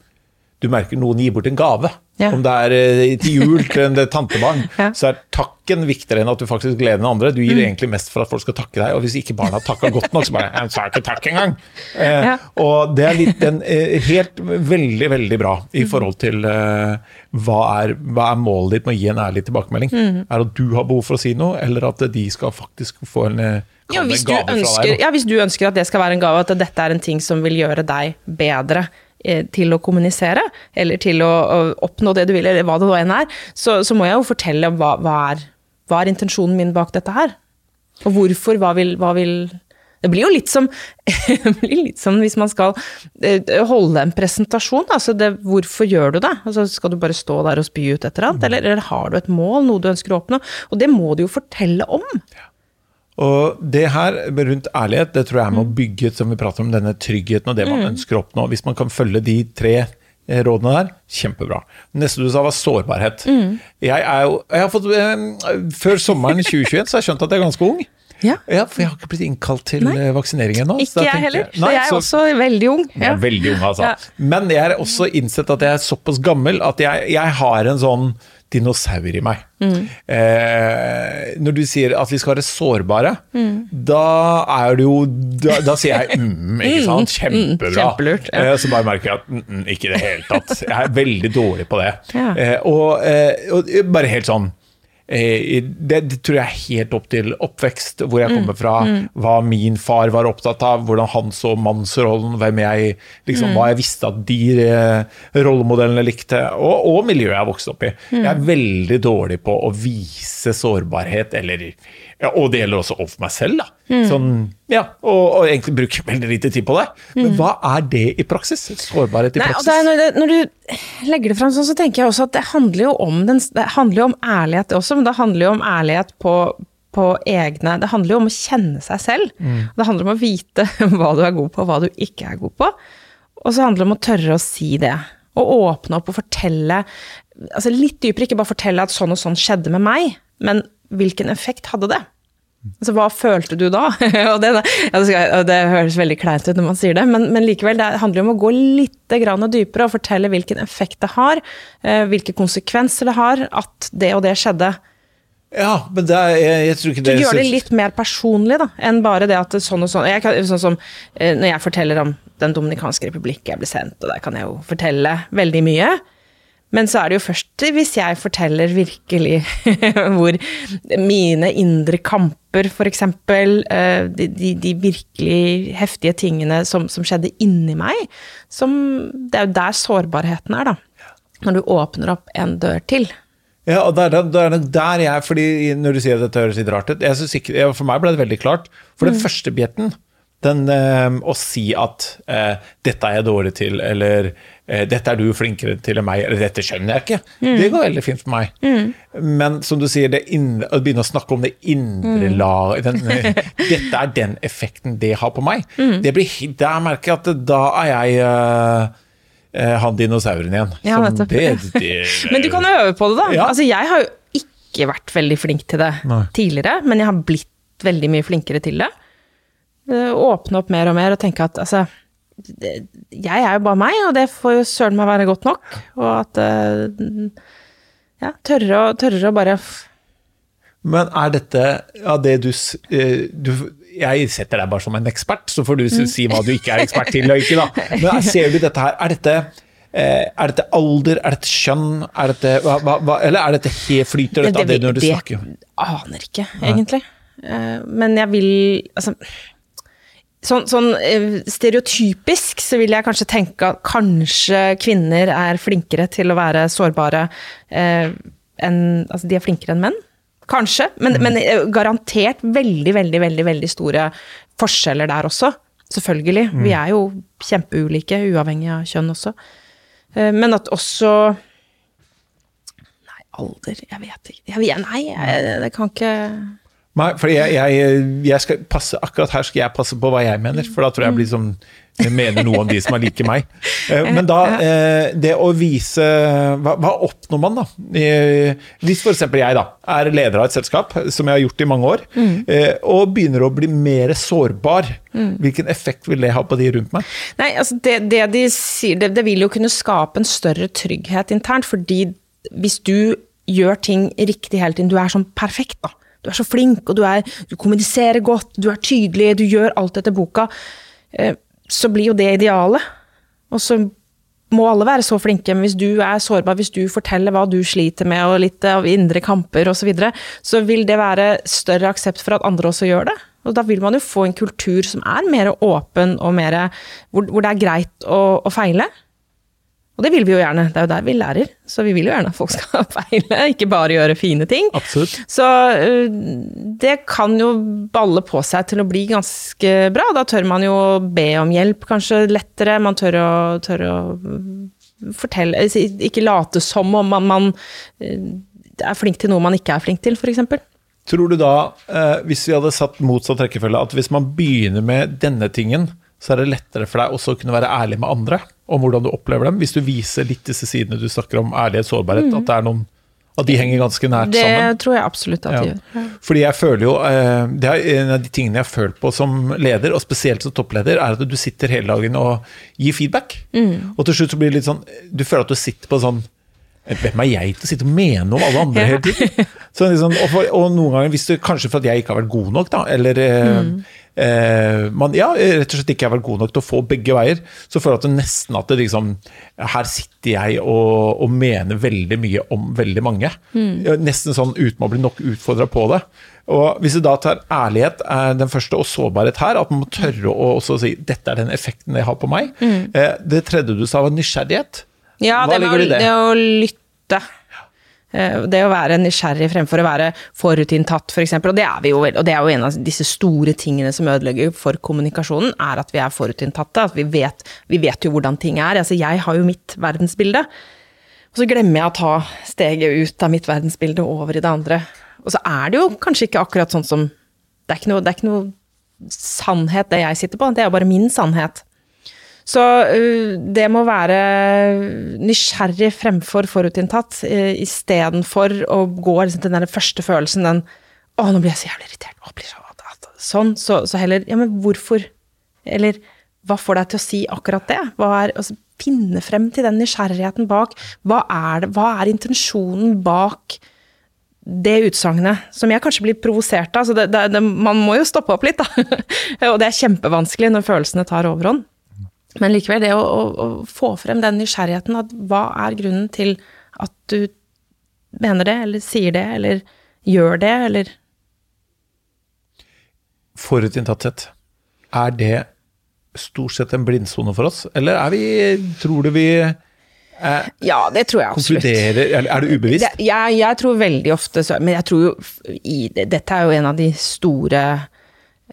S1: du merker noen gir bort en gave.
S2: Ja.
S1: Om det er eh, til jul til en tantebarn, <laughs>
S2: Ja.
S1: så er takken viktigere enn at du faktisk gleder den andre. Du
S2: Mm.
S1: gir egentlig mest for at folk skal takke deg, og hvis ikke barna takker godt nok, så bare Jeg sa ikke takk engang! Eh,
S2: Ja.
S1: Og det er litt den, eh, helt veldig, veldig bra
S2: Mm.
S1: i forhold til eh, hva, er, hva er målet ditt med å gi en ærlig tilbakemelding.
S2: Mm.
S1: Er det at du har behov for å si noe, eller at de skal faktisk få en, eh,
S2: Ja hvis, ønsker, ja, hvis du ønsker at det skal være en gave, at dette er en ting som vil gjøre deg bedre eh, til å kommunisere, eller til å, oppnå det du vil, eller hva det nå enn er, så, så må jeg jo fortelle hva, hva, er, hva er intensjonen min bak dette her. Og hvorfor, hva vil, hva vil Det blir jo litt som, <laughs> blir litt som hvis man skal eh, holde en presentasjon. Altså det, hvorfor gjør du det? Altså skal du bare stå der og spy ut et eller annet, eller, har du et mål, noe du ønsker å oppnå? Og det må du jo fortelle om.
S1: Og det her rundt ærlighet, det tror jeg er med å bygge som vi prater om, denne tryggheten og det man ønsker å oppnå. Hvis man kan følge de tre eh, rådene der, kjempebra. Neste du sa var sårbarhet. Jeg er jo, jeg har fått, eh, før sommeren 2021 så har jeg skjønt at jeg er ganske ung.
S2: Ja.
S1: Ja, for jeg har ikke blitt innkalt til
S2: Nei.
S1: eh, vaksinering ennå.
S2: Ikke jeg heller. Så
S1: Nei,
S2: jeg er
S1: så-
S2: også veldig ung.
S1: jeg er veldig ung, altså.
S2: Ja.
S1: Men jeg har også innsett at jeg er såpass gammel at jeg, jeg har en sånn dinosaur i meg.
S2: Mm.
S1: Eh, når du sier at vi skal være sårbare,
S2: Mm.
S1: da er det jo Da, da sier jeg mm, <laughs> ikke sant? Kjempebra.
S2: kjempelurt, ja.
S1: Eh, så bare merker jeg at mm, mm, ikke i det hele tatt. Jeg er veldig dårlig på det.
S2: Ja.
S1: Eh, og, eh, og bare helt sånn Eh, det, det tror jeg er helt opp til oppvekst, hvor jeg
S2: Mm.
S1: kommer fra, hva min far var opptatt av, hvordan han så mannsrollen, hvem jeg, liksom,
S2: Mm.
S1: hva jeg visste at de eh, rollemodellene likte, og, og miljøet jeg vokste opp i.
S2: Mm.
S1: Jeg er veldig dårlig på å vise sårbarhet, eller, ja, og det gjelder også overfor meg selv. Da.
S2: Mm.
S1: Sånn, ja, og, og egentlig bruker veldig lite tid på det. Men hva er det i praksis? Sårbarhet i
S2: Mm. Nei,
S1: praksis?
S2: det er når, det, når du legger det fram sånn, så tenker jeg også at det handler jo om, den, det handler jo om ærlighet også, men det handler jo om ærlighet på, på egne Det handler jo om å kjenne seg selv. Det handler om å vite <laughs> hva du er god på, og hva du ikke er god på. Og så handler det om å tørre å si det. Og åpne opp og fortelle altså litt dypere, ikke bare fortelle at sånn og sånn skjedde med meg, men hvilken effekt hadde det? Altså, hva følte du da? <laughs> det, ja, det, høres veldig kleint ut når man sier det, men, men likevel, det handler jo om å gå litt grann dypere og fortelle hvilken effekt det har, eh, hvilke konsekvenser det har at det og det skjedde.
S1: Ja, men det er, jeg, jeg tror ikke det Du
S2: gjør det litt mer personlig da, enn bare det at sånn og sånn. Jeg kan, sånn som eh, når jeg forteller om Den dominikanske republikk jeg ble sendt, og der kan jeg jo fortelle veldig mye. Men så er det jo først hvis jeg forteller virkelig <laughs> hvor mine indre kamper, f.eks., eh, de, de, de virkelig heftige tingene som, som, skjedde inni meg, som Det er jo der sårbarheten er, da. Når du åpner opp en dør til.
S1: Ja, og det er, det er der jeg fordi Når du sier at dette høres litt rart ut For meg ble det veldig klart. For den mm. første bjetten, den øh, å si at øh, 'dette er jeg dårlig til', eller 'dette er du flinkere til enn meg', eller 'dette skjønner jeg ikke', mm. det går veldig fint for meg. Mm. Men som du sier, indre, å begynne å snakke om det indre mm. laget <laughs> 'Dette er den effekten det har på meg', mm. det blir, der merker jeg at da er jeg uh, han dinosauren igjen.
S2: Ja, det, <laughs> det, men du kan øve på det, da. Ja. Altså, jeg har jo ikke vært veldig flink til det Nei. tidligere, men jeg har blitt veldig mye flinkere til det. Eh, åpne opp mer og mer og tenke at altså Jeg er jo bare meg, og det får jo søren meg være godt nok. Og at eh, Ja, tørre å, tørre å bare
S1: Men er dette ja, det du, eh, du jeg setter deg bare som en ekspert, så får du mm. si hva du ikke er ekspert til og ikke, da. Men ser du dette her, er dette, er dette alder, er dette kjønn, er dette, hva, hva, eller er dette helt flyter dette av det når du snakker?
S2: Det aner ikke, egentlig. Men jeg vil Altså Sånn, sånn, eh, stereotypisk så vil jeg kanskje tenke at kanskje kvinner er flinkere til å være sårbare eh, enn Altså de er flinkere enn menn. Kanskje. Men, mm. men, eh, garantert veldig, veldig, veldig, veldig store forskjeller der også. Selvfølgelig. Mm. Vi er jo kjempeulike, uavhengig av kjønn også. Eh, men at også Nei, alder Jeg vet ikke. Jeg, nei, jeg, det kan ikke
S1: Nei, for jeg, jeg, jeg, skal passe, akkurat her skal jeg passe på hva jeg mener, for da tror jeg blir som mener noe om de som er like meg. Eh, men da, eh, det å vise Hva, hva oppnår man, da? Hvis f.eks. jeg da, er leder av et selskap, som jeg har gjort i mange år, mm. og begynner å bli mer sårbar, mm. hvilken effekt vil det ha på de rundt meg?
S2: Nei, altså det, det de sier, det, det vil jo kunne skape en større trygghet internt, fordi hvis du gjør ting riktig hele tiden, du er sånn perfekt, da du er så flink, og du, er, du kommuniserer godt, du er tydelig, du gjør alt etter boka, eh, så blir jo det idealet. Og så må alle være så flinke, men hvis du er sårbar, hvis du forteller hva du sliter med, og litt av indre kamper osv., så, videre, så vil det være større aksept for at andre også gjør det. Og da vil man jo få en kultur som er mer åpen, og mer, hvor, hvor det er greit å, å feile. Og det vil vi jo gjerne, det er jo der vi lærer. Så vi vil jo gjerne at folk skal <laughs> feile, ikke bare gjøre fine ting.
S1: Absolutt.
S2: Så uh, det kan jo balle på seg til å bli ganske bra. Da tør man jo be om hjelp kanskje lettere. Man tør å, tør å fortelle Ikke late som om man, man uh, er flink til noe man ikke er flink til, f.eks.
S1: Tror du da, hvis vi hadde satt motsatt rekkefølge, at hvis man begynner med denne tingen, så er det lettere for deg også å kunne være ærlig med andre om hvordan du opplever dem, hvis du viser litt disse sidene du snakker om, ærlighet, sårbarhet, mm. at det noen at de henger ganske nært
S2: det
S1: sammen.
S2: Det tror jeg absolutt at de gjør.
S1: Fordi jeg føler jo, eh, Det er en av de tingene jeg har følt på som leder, og spesielt som toppleder, er at du sitter hele dagen og gir feedback. Mm. Og til slutt så blir det litt sånn Du føler at du sitter på sånn hvem er jeg til å sitte og mene om alle andre hele tiden? <laughs> Så liksom, og, for, og, noen ganger, hvis det, kanskje for at jeg ikke har vært god nok, da, eller eh, mm eh, man ja, rett og slett ikke har vært god nok til å få begge veier, så føler jeg at det nesten at det liksom Her sitter jeg og, og mener veldig mye om veldig mange. Mm. Nesten sånn uten å bli nok utfordra på det. Og Hvis du da tar ærlighet er den første, og sårbarhet her, at man må tørre å også si dette er den effekten det har på meg. Mm. Eh, det tredje du sa var nysgjerrighet.
S2: Ja, Hva det, var, det? det å lytte. Eh, det å være nysgjerrig fremfor å være forutinntatt, f.eks. For eksempel. og, det er vi jo, og det er jo en av disse store tingene som ødelegger for kommunikasjonen, er at vi er forutinntatte. At vi vet, vi vet jo hvordan ting er. Altså, jeg har jo mitt verdensbilde. Og så glemmer jeg å ta steget ut av mitt verdensbilde og over i det andre. Og så er det jo kanskje ikke akkurat sånn som Det er ikke noe, det er ikke noe sannhet, det jeg sitter på. Det er jo bare min sannhet. Så uh, det må være nysgjerrig fremfor forutinntatt, uh, istedenfor å gå liksom, til den første følelsen, den 'Å, nå blir jeg så jævlig irritert', så, sånn. Så, så, heller Ja, men hvorfor? Eller hva får deg til å si akkurat det? Hva er, altså, finne frem til den nysgjerrigheten bak. Hva er, det, hva er intensjonen bak det utsagnet, som jeg kanskje blir provosert av. Så det, det, man må jo stoppe opp litt, da. <laughs> og det er kjempevanskelig når følelsene tar overhånd. Men likevel, det å, å, å, få frem den nysgjerrigheten, at hva er grunnen til at du mener det, eller sier det, eller gjør det, eller
S1: Forutinntatthet, er det stort sett en blindsone for oss, eller er vi Tror du vi eh,
S2: Ja, det tror jeg absolutt.
S1: konkluderer Er det ubevisst?
S2: Det, jeg, jeg tror veldig ofte så Men jeg tror jo i, Dette er jo en av de store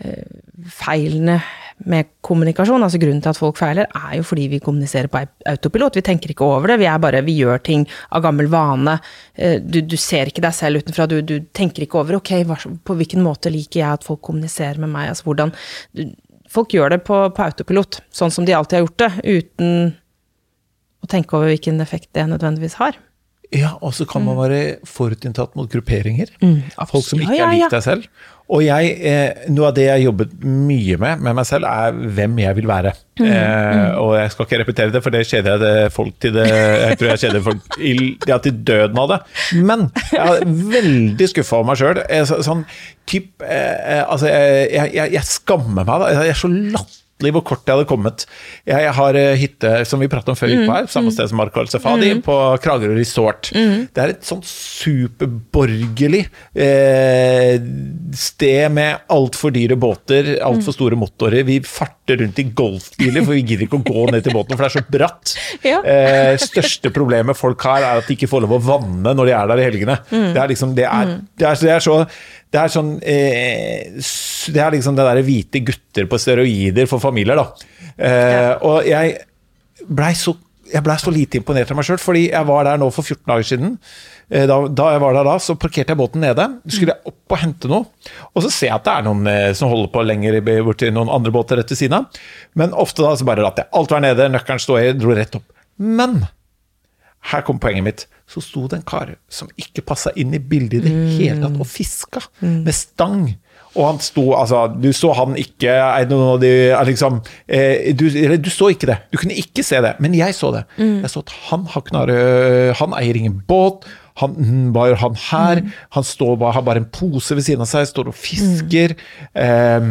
S2: eh, feilene med kommunikasjon. Altså Grunnen til at folk feiler, er jo fordi vi kommuniserer på autopilot. Vi tenker ikke over det. Vi er bare, vi gjør ting av gammel vane. Eh, Du, du ser ikke deg selv utenfra. Du, du tenker ikke over ok, hva, på hvilken måte liker jeg at folk kommuniserer med meg. Altså hvordan du, Folk gjør det på, på autopilot, sånn som de alltid har gjort det, uten å tenke over hvilken effekt det nødvendigvis har.
S1: Ja, og så kan man være forutinntatt mot grupperinger.
S2: Mm,
S1: Folk som ikke
S2: Ja, ja,
S1: er lik deg selv. Og jeg, eh, noe av det jeg har jobbet mye med med meg selv, er hvem jeg vil være.
S2: Mm,
S1: Eh, og jeg skal ikke repetere det, for det kjeder jeg det folk til det Jeg tror jeg kjeder folk til, ja, til døden av det. Men jeg er veldig skuffa over meg sjøl. Sånn typ eh, eh, Altså, jeg, jeg, jeg skammer meg. da. Jeg er så latterlig hvor kort jeg hadde kommet. Jeg, har eh, hytte, som vi pratet om før vi gikk på her, samme sted som Mark Al-Sefadi, på Kragerø resort. Det er et sånt superborgerlig eh, sted med altfor dyre båter, altfor store motorer. Vi farter rundt i golfbiler, for vi gidder ikke å gå ned til båten, for det er så bratt. <laughs>
S2: Ja.
S1: Eh, største problemet folk har, er at de ikke får lov å vanne når de er der i helgene. Det er liksom, det er, det er, det er så det er sånn eh, Det er liksom det derre hvite gutter på steroider for familier, da. Eh, Og jeg blei så jeg ble så lite imponert av meg sjøl, fordi jeg var der nå for 14 dager siden. Eh, Da, da jeg var der da, så parkerte jeg båten nede. Skulle jeg opp og hente noe. Og så ser jeg at det er noen eh, som holder på lenger borti noen andre båter rett ved siden av. Men ofte da så bare lot jeg alt være nede, nøkkelen står i, dro rett opp. Men her kom poenget mitt. Så sto det en kar som ikke passa inn i bildet i det hele tatt, og fiska med stang. Og han sto Altså, du så han ikke noen de liksom eh, du, eller, du så ikke det. Du kunne ikke se det, men jeg så det. Jeg så at han har knar, øh, Han eier ingen båt. Han, hva gjør han her? Han står bare, har bare en pose ved siden av seg, står og fisker. Eh,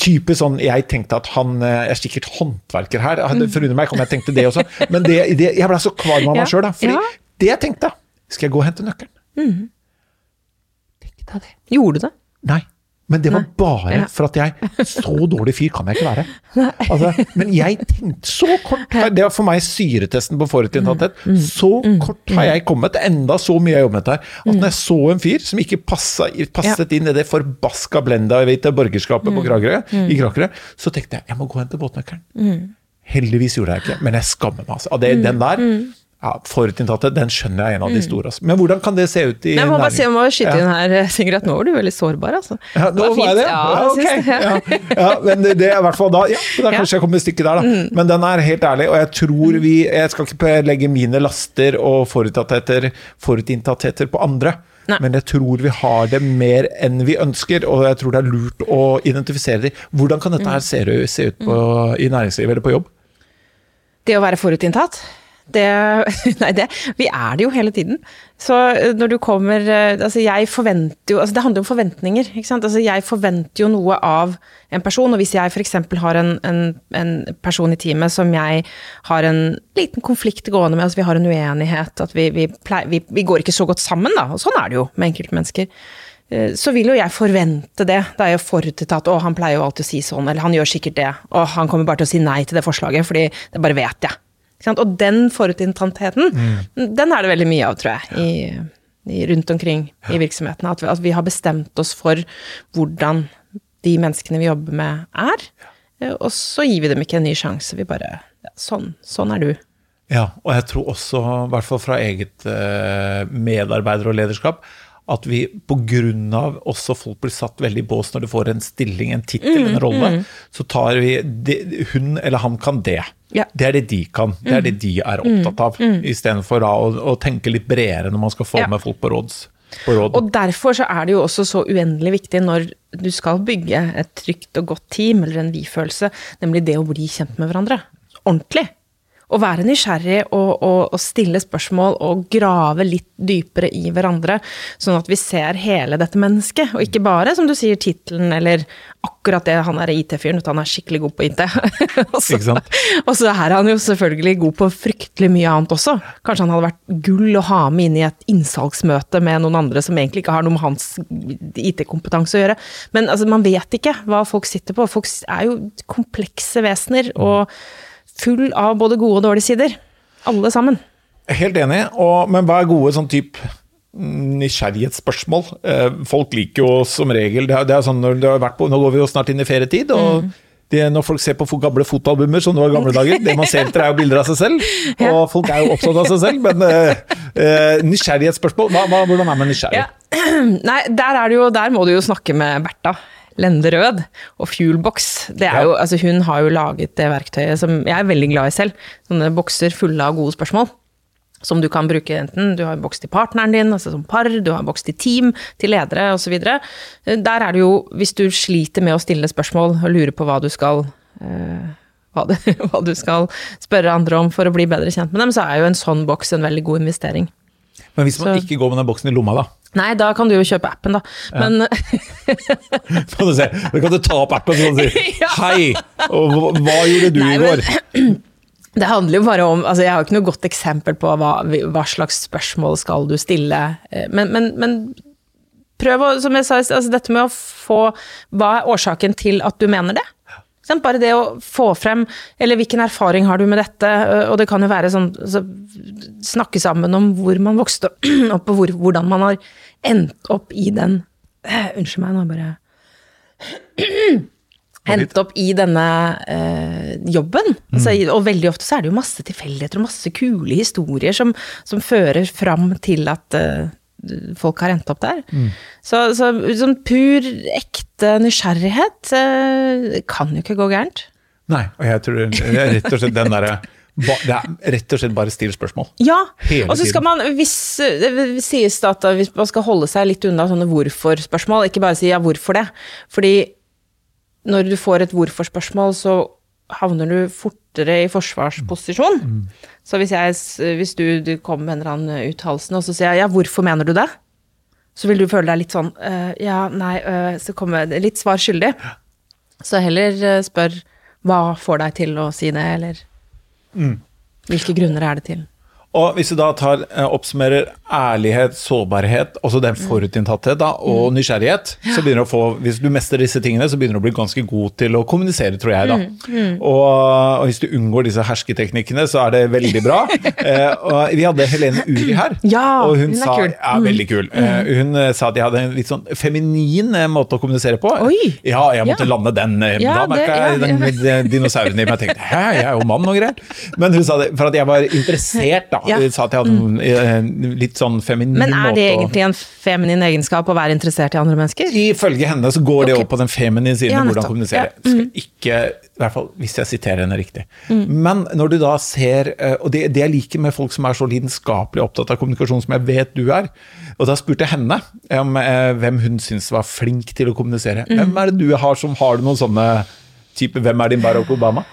S1: type sånn Jeg tenkte at han eh, er sikkert håndverker her. Det forundrer meg om jeg tenkte det også, men det, det, jeg ble så kvalm av meg <laughs> sjøl, da. Fordi
S2: Ja.
S1: Det jeg tenkte Skal jeg gå og hente nøkkelen? Tenk deg det.
S2: Gjorde du det?
S1: Nei. Men det var bare
S2: Ja.
S1: for at jeg Så dårlig fyr kan jeg ikke være. <laughs> Altså, men jeg tenkte Så kort Det var for meg syretesten på forutinntatthet. Så kort har jeg kommet, enda så mye jeg jobbet med her, at når jeg så en fyr som ikke passa, passet inn i det forbaska blenda hvite borgerskapet på Kragerø, i Kragerø, så tenkte jeg jeg må gå og hente båtnøkkelen. Heldigvis gjorde jeg ikke, men jeg skammer meg. Altså. Det, Den der, ja, Forutinntatte, den skjønner jeg er en av de store. Altså. Men hvordan kan det se ut i
S2: Jeg må bare se jeg må skyte inn her, Sigurd, at nå var du veldig sårbar, altså.
S1: Ja, nå
S2: Det var
S1: var jeg det?
S2: Ja,
S1: Ja,
S2: okay.
S1: ok. Ja, men det, det er i hvert fall da Ja, da kanskje jeg kommer i stykket der, da. Men den er helt ærlig, og jeg tror vi Jeg skal ikke legge mine laster og forutinntattheter forutinntattheter på andre.
S2: Nei.
S1: Men jeg tror vi har det mer enn vi ønsker, og jeg tror det er lurt å identifisere dem. Hvordan kan dette her se, se ut på, i næringslivet eller på jobb?
S2: Det å være forutinntatt, det <laughs> Nei, det Vi er det jo hele tiden. Så eh, når du kommer eh, Altså, jeg forventer jo Altså, det handler om forventninger, ikke sant. Altså, jeg forventer jo noe av en person, og hvis jeg f.eks. har en, en, en person i teamet som jeg har en liten konflikt gående med, altså vi har en uenighet, at vi, vi, pleier, vi, vi går ikke så godt sammen, da. Og sånn er det jo med enkeltmennesker. Eh, Så vil jo jeg forvente det. Det er jo forutinntatt. Å, han pleier jo alltid å si sånn, eller han gjør sikkert det. Og han kommer bare til å si nei til det forslaget, fordi det bare vet jeg. Og den forutinntattheten, den er det veldig mye av, tror jeg, i, i, rundt omkring i virksomhetene. At vi, at vi har bestemt oss for hvordan de menneskene vi jobber med, er. Ja. Og så gir vi dem ikke en ny sjanse. Vi bare ja, Sånn. Sånn er du.
S1: Ja, og jeg tror også, i hvert fall fra eget eh, medarbeider og lederskap, at vi pga. også folk blir satt veldig i bås når du får en stilling, en tittel, en rolle, så tar vi det, Hun eller han kan det.
S2: Ja.
S1: Det er det de kan. Det er det de er opptatt av. Istedenfor da å, å tenke litt bredere når man skal få
S2: Ja.
S1: med folk på, råds, på råd.
S2: Og derfor så er det jo også så uendelig viktig når du skal bygge et trygt og godt team, eller en vi-følelse, nemlig det å bli kjent med hverandre. Ordentlig. Å være nysgjerrig og, og, og, stille spørsmål og grave litt dypere i hverandre, sånn at vi ser hele dette mennesket, og ikke bare, som du sier, tittelen eller akkurat det han er IT-fyren, han er skikkelig god på IT. <laughs> og, så, og så er han jo selvfølgelig god på fryktelig mye annet også. Kanskje han hadde vært gull å ha med inn i et innsalgsmøte med noen andre som egentlig ikke har noe med hans IT-kompetanse å gjøre. Men altså, man vet ikke hva folk sitter på. Folk er jo komplekse vesener. og full av både gode og dårlige sider. Alle sammen.
S1: Helt enig, og, men hva er gode sånn type nysgjerrighetsspørsmål? Eh, folk liker jo som regel det er, det er sånn når det har vært på, Nå går vi jo snart inn i ferietid. og mm. det, Når folk ser på gamle fotoalbumer som det var i gamle dager, det man ser etter er jo bilder av seg selv. <laughs> Og folk er jo opptatt av seg selv, men uh, nysgjerrighetsspørsmål, hva, hva, hvordan er man nysgjerrig? Ja. <clears throat>
S2: Nei, der, er det jo, der må du jo snakke med Bertha. Lende Rød og Fuelbox. Det er jo, altså hun har jo laget det verktøyet som jeg er veldig glad i selv. Sånne bokser fulle av gode spørsmål. Som du kan bruke enten du har en boks til partneren din, altså som par, du har en boks til team, til ledere osv. Der er det jo, hvis du sliter med å stille spørsmål og lurer på hva du skal øh, hva du, <laughs> hva du skal spørre andre om for å bli bedre kjent med dem, så er jo en sånn boks en veldig god investering.
S1: Men hvis man så, ikke går med den boksen i lomma, da?
S2: Nei, da kan du jo kjøpe appen, da. Men <laughs> <laughs>
S1: Kan du se, da kan du ta opp appen og si Hei, hva gjorde du Nei, i går? <clears throat>
S2: det handler jo bare om altså Jeg har ikke noe godt eksempel på hva, hva slags spørsmål skal du stille. Eh, men, men, men prøv å, som jeg sa, altså dette med å få Hva er årsaken til at du mener det? Bare det å få frem Eller hvilken erfaring har du med dette? Og det kan jo være sånn så Snakke sammen om hvor man vokste <clears throat> opp, og hvor, hvordan man har endt opp i den uh, Unnskyld meg, nå bare <clears throat> Endt opp i denne uh, jobben. Mm. Altså, og veldig ofte så er det jo masse tilfeldigheter og masse kule historier som, som fører fram til at uh, folk har endt opp der. Mm. Så, så sånn pur, ekte nysgjerrighet eh, kan jo ikke gå gærent.
S1: Nei, og jeg tror rett og slett den derre det er rett og slett bare still spørsmål.
S2: Ja, og så skal man, hvis det sies at hvis man skal holde seg litt unna sånne hvorfor-spørsmål, ikke bare si ja, hvorfor det. Fordi når du får et hvorfor-spørsmål, så havner du fortere i forsvarsposisjon. Mm. Så hvis, jeg, hvis du, du kommer med en eller annen uttalelse, og så sier jeg ja, hvorfor mener du det? Så vil du føle deg litt sånn uh, ja, nei, uh, så kommer litt svar skyldig. Så heller uh, spør hva får deg til å si det, eller mm. hvilke grunner er det til?
S1: Og hvis du da tar, eh, oppsummerer ærlighet, sårbarhet, også den mm. forutinntatthet da, og mm. nysgjerrighet, så begynner du å få, hvis du mestrer disse tingene, så begynner du å bli ganske god til å kommunisere, tror jeg. da. Mm. Mm. Og, og, hvis du unngår disse hersketeknikkene, så er det veldig bra. <laughs> eh, og vi hadde Helene Uri her,
S2: ja,
S1: og hun,
S2: hun
S1: sa
S2: kul.
S1: Ja, veldig kul. Mm. Eh, hun eh, sa at de hadde en litt sånn feminin eh, måte å kommunisere på.
S2: Oi.
S1: Ja, jeg måtte ja. lande den. Ja, da merka jeg den, den dinosauren i meg. Jeg tenkte hæ, jeg er jo mann og greier. Men hun sa det for at jeg var interessert, da. Ja. Hun sa at jeg hadde noen mm. litt sånn feminin
S2: måte Men er det egentlig en feminin egenskap å være interessert i andre mennesker?
S1: Ifølge henne så går det okay. opp på den feminine siden ja, hvordan kommunisere. Ja. Mm. Skal ikke, i hvert fall hvis jeg siterer henne riktig. Mm. Men når du da ser eh, Og det, det jeg liker med folk som er så lidenskapelig opptatt av kommunikasjon som jeg vet du er, og da spurte jeg henne om eh, hvem hun syntes var flink til å kommunisere. Mm. Hvem er det du har som har noen sånne type Hvem er din Barack Obama?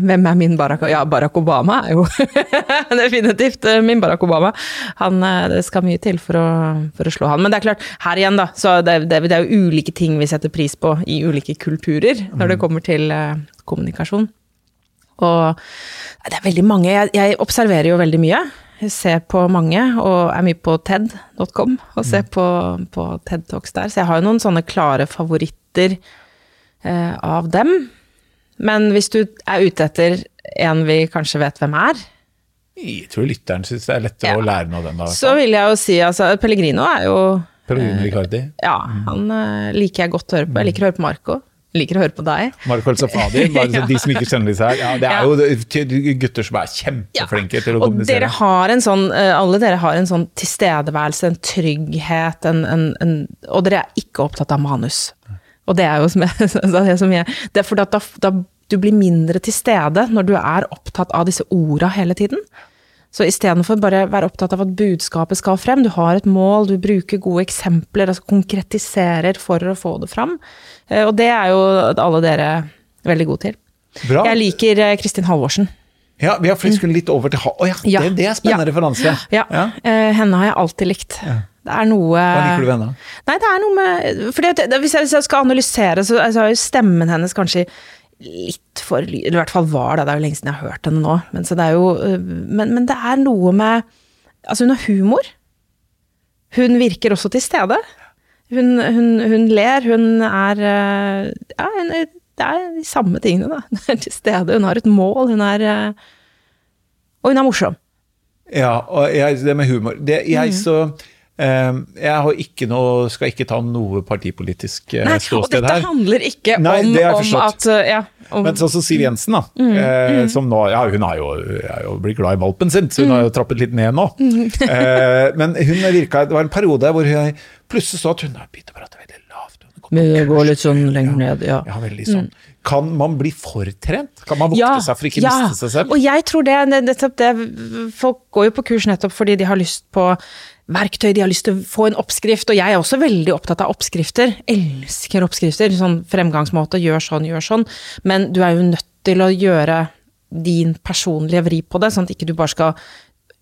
S2: Hvem er min Barack Ja, Barack Obama er jo <laughs> definitivt eh, min Barack Obama. Han, eh, det skal mye til for å, for å, slå han. Men det er klart, her igjen, da. Så det, det, det, er jo ulike ting vi setter pris på i ulike kulturer når det mm. kommer til uh, kommunikasjon. Og det er veldig mange jeg, jeg, observerer jo veldig mye. Jeg ser på mange, og er mye på TED.com og ser mm. på, på TED Talks der. Så jeg har jo noen sånne klare favoritter eh, av dem. Men hvis du er ute etter en vi kanskje vet hvem er
S1: Jeg tror lytteren syns det er lettere ja. å lære noe av den. Da,
S2: så vil jeg jo si altså Pellegrino er jo
S1: Pellegrino Ricardi?
S2: Ja, han uh, liker jeg godt å høre på. Jeg liker å høre på Marco. Liker å høre på deg.
S1: Marco El Safadi, ja. de som ikke kjenner disse her. Ja, det er jo gutter som er kjempeflinke til å og kommunisere.
S2: Dere har en sånn, eh, alle dere har en sånn tilstedeværelse, en trygghet, en, en, en, og dere er ikke opptatt av manus. Og det er jo som jeg, <laughs> det som jeg Det er fordi at da, da, du blir mindre til stede når du er opptatt av disse orda hele tiden. Så istedenfor bare være opptatt av at budskapet skal frem, du har et mål, du bruker gode eksempler, altså konkretiserer for å få det fram. Eh, og det er jo alle dere veldig gode til. Bra. Jeg liker eh, Kristin Halvorsen.
S1: Ja, vi har for skulle litt over til. Å ja,
S2: Ja.
S1: Det, det er spennende
S2: Ja.
S1: referanse.
S2: Ja,
S1: Ja.
S2: eh, henne har jeg alltid likt. Det er noe
S1: Hva liker du ved henne?
S2: Nei, det er noe med fordi det, hvis, jeg, hvis jeg skal analysere, så altså, er jo stemmen hennes kanskje litt for Eller i hvert fall var det, det er jo lenge siden jeg har hørt henne nå. Men, så det er jo, øh, men, men det er noe med Altså, hun har humor. Hun virker også til stede. Hun, hun, hun ler, hun er øh, Ja, hun, det er de samme tingene, da. <laughs> Hun er til stede, hun har et mål, hun er øh, Og hun er morsom.
S1: Ja, og jeg, det med humor det,
S2: Mm.
S1: Jeg så eh, Jeg har ikke noe, skal ikke ta noe partipolitisk ståsted
S2: her. og dette handler ikke
S1: Nei,
S2: om, om at øh, ja, om,
S1: Men sånn som Siv Jensen, da.
S2: Mm,
S1: Eh, som nå Ja, hun er jo, er jo blitt glad i valpen sin, så hun
S2: Mm.
S1: har jo trappet litt ned nå. Eh, men hun virka Det var en periode hvor jeg plutselig så at hun har begynt å prate veldig lavt. å
S2: går litt sånn lenger ned, ja.
S1: Ja, veldig sånn. Kan man bli fortrent? Kan man vokte seg for ikke
S2: ja.
S1: miste seg selv?
S2: Og jeg tror det, det, nettopp det Folk går jo på kurs nettopp fordi de har lyst på verktøy, de har lyst til å få en oppskrift, og jeg er også veldig opptatt av oppskrifter. Elsker oppskrifter. Sånn fremgangsmåte, gjør sånn, gjør sånn. Men du er jo nødt til å gjøre din personlige vri på det, sånn at ikke du bare skal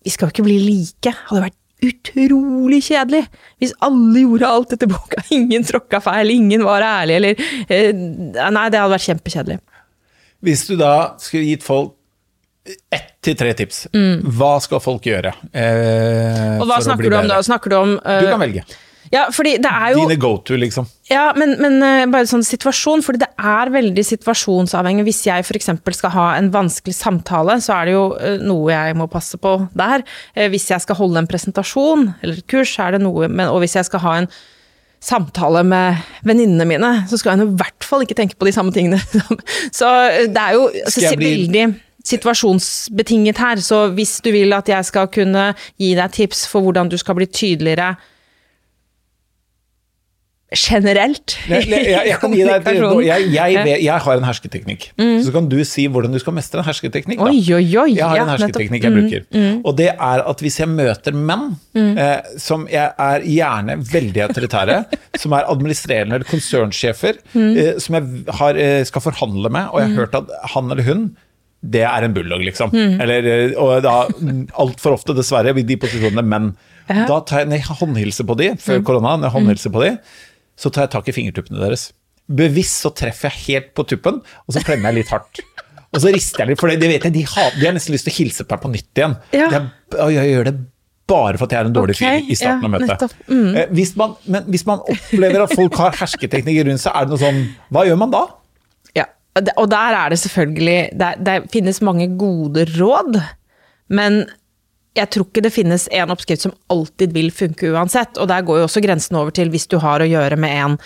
S2: Vi skal jo ikke bli like. Hadde vært utrolig kjedelig hvis alle gjorde alt etter boka. <laughs> Ingen tråkka feil, ingen var ærlig, eller eh, Nei, det hadde vært kjempekjedelig.
S1: Hvis du da skulle gitt folk ett til tre tips, hva skal folk gjøre? Eh,
S2: Mm. Og hva snakker du om da? Snakker du om uh,
S1: Du kan velge.
S2: Ja, fordi det er jo
S1: Dine go to, liksom.
S2: Ja, men, men eh, bare sånn situasjon, fordi det er veldig situasjonsavhengig. Hvis jeg f.eks. skal ha en vanskelig samtale, så er det jo eh, noe jeg må passe på der. Eh, Hvis jeg skal holde en presentasjon eller et kurs, er det noe men, Og hvis jeg skal ha en samtale med venninnene mine, så skal jeg i hvert fall ikke tenke på de samme tingene. <laughs> Så det er jo altså,
S1: bli-
S2: veldig situasjonsbetinget her. Så hvis du vil at jeg skal kunne gi deg tips for hvordan du skal bli tydeligere generelt
S1: Jeg, jeg, jeg, jeg kan gi deg et jeg, jeg,
S2: Ja. Mm.
S1: vet- jeg har en hersketeknikk. Så kan du si hvordan du skal mestre en hersketeknikk.
S2: Oi, oi, oi.
S1: Jeg har
S2: ja,
S1: en hersketeknikk
S2: nettopp. Mm,
S1: jeg bruker. Og det er at hvis jeg møter menn, eh, som jeg er gjerne veldig autoritære, <laughs> som er administrerende eller konsernsjefer,
S2: Mm.
S1: eh, som jeg har, eh, skal forhandle med, og jeg har hørt at han eller hun det er en bulldog, liksom.
S2: Mm.
S1: Eller, eh, og da altfor ofte, dessverre, i de posisjonene menn. Da tar jeg, når jeg håndhilser på de, før
S2: Mm.
S1: korona, når jeg håndhilser på de, så tar jeg tak i fingertuppene deres. Bevisst så treffer jeg helt på tuppen, og så klemmer jeg litt hardt. Og så rister jeg litt, for det det vet jeg, de har, de har nesten lyst til å hilse på meg på nytt igjen.
S2: Ja.
S1: Og jeg gjør det bare for at jeg er en dårlig
S2: okay,
S1: fyr i starten
S2: ja,
S1: av møtet.
S2: Mm.
S1: Eh, Hvis man, men hvis man opplever at folk har hersketeknikker rundt seg, er det noe sånn Hva gjør man da?
S2: Ja, og og der er det selvfølgelig Det, det finnes mange gode råd, men jeg tror ikke det finnes en oppskrift som alltid vil funke uansett. Og der går jo også grensen over til hvis du har å gjøre med en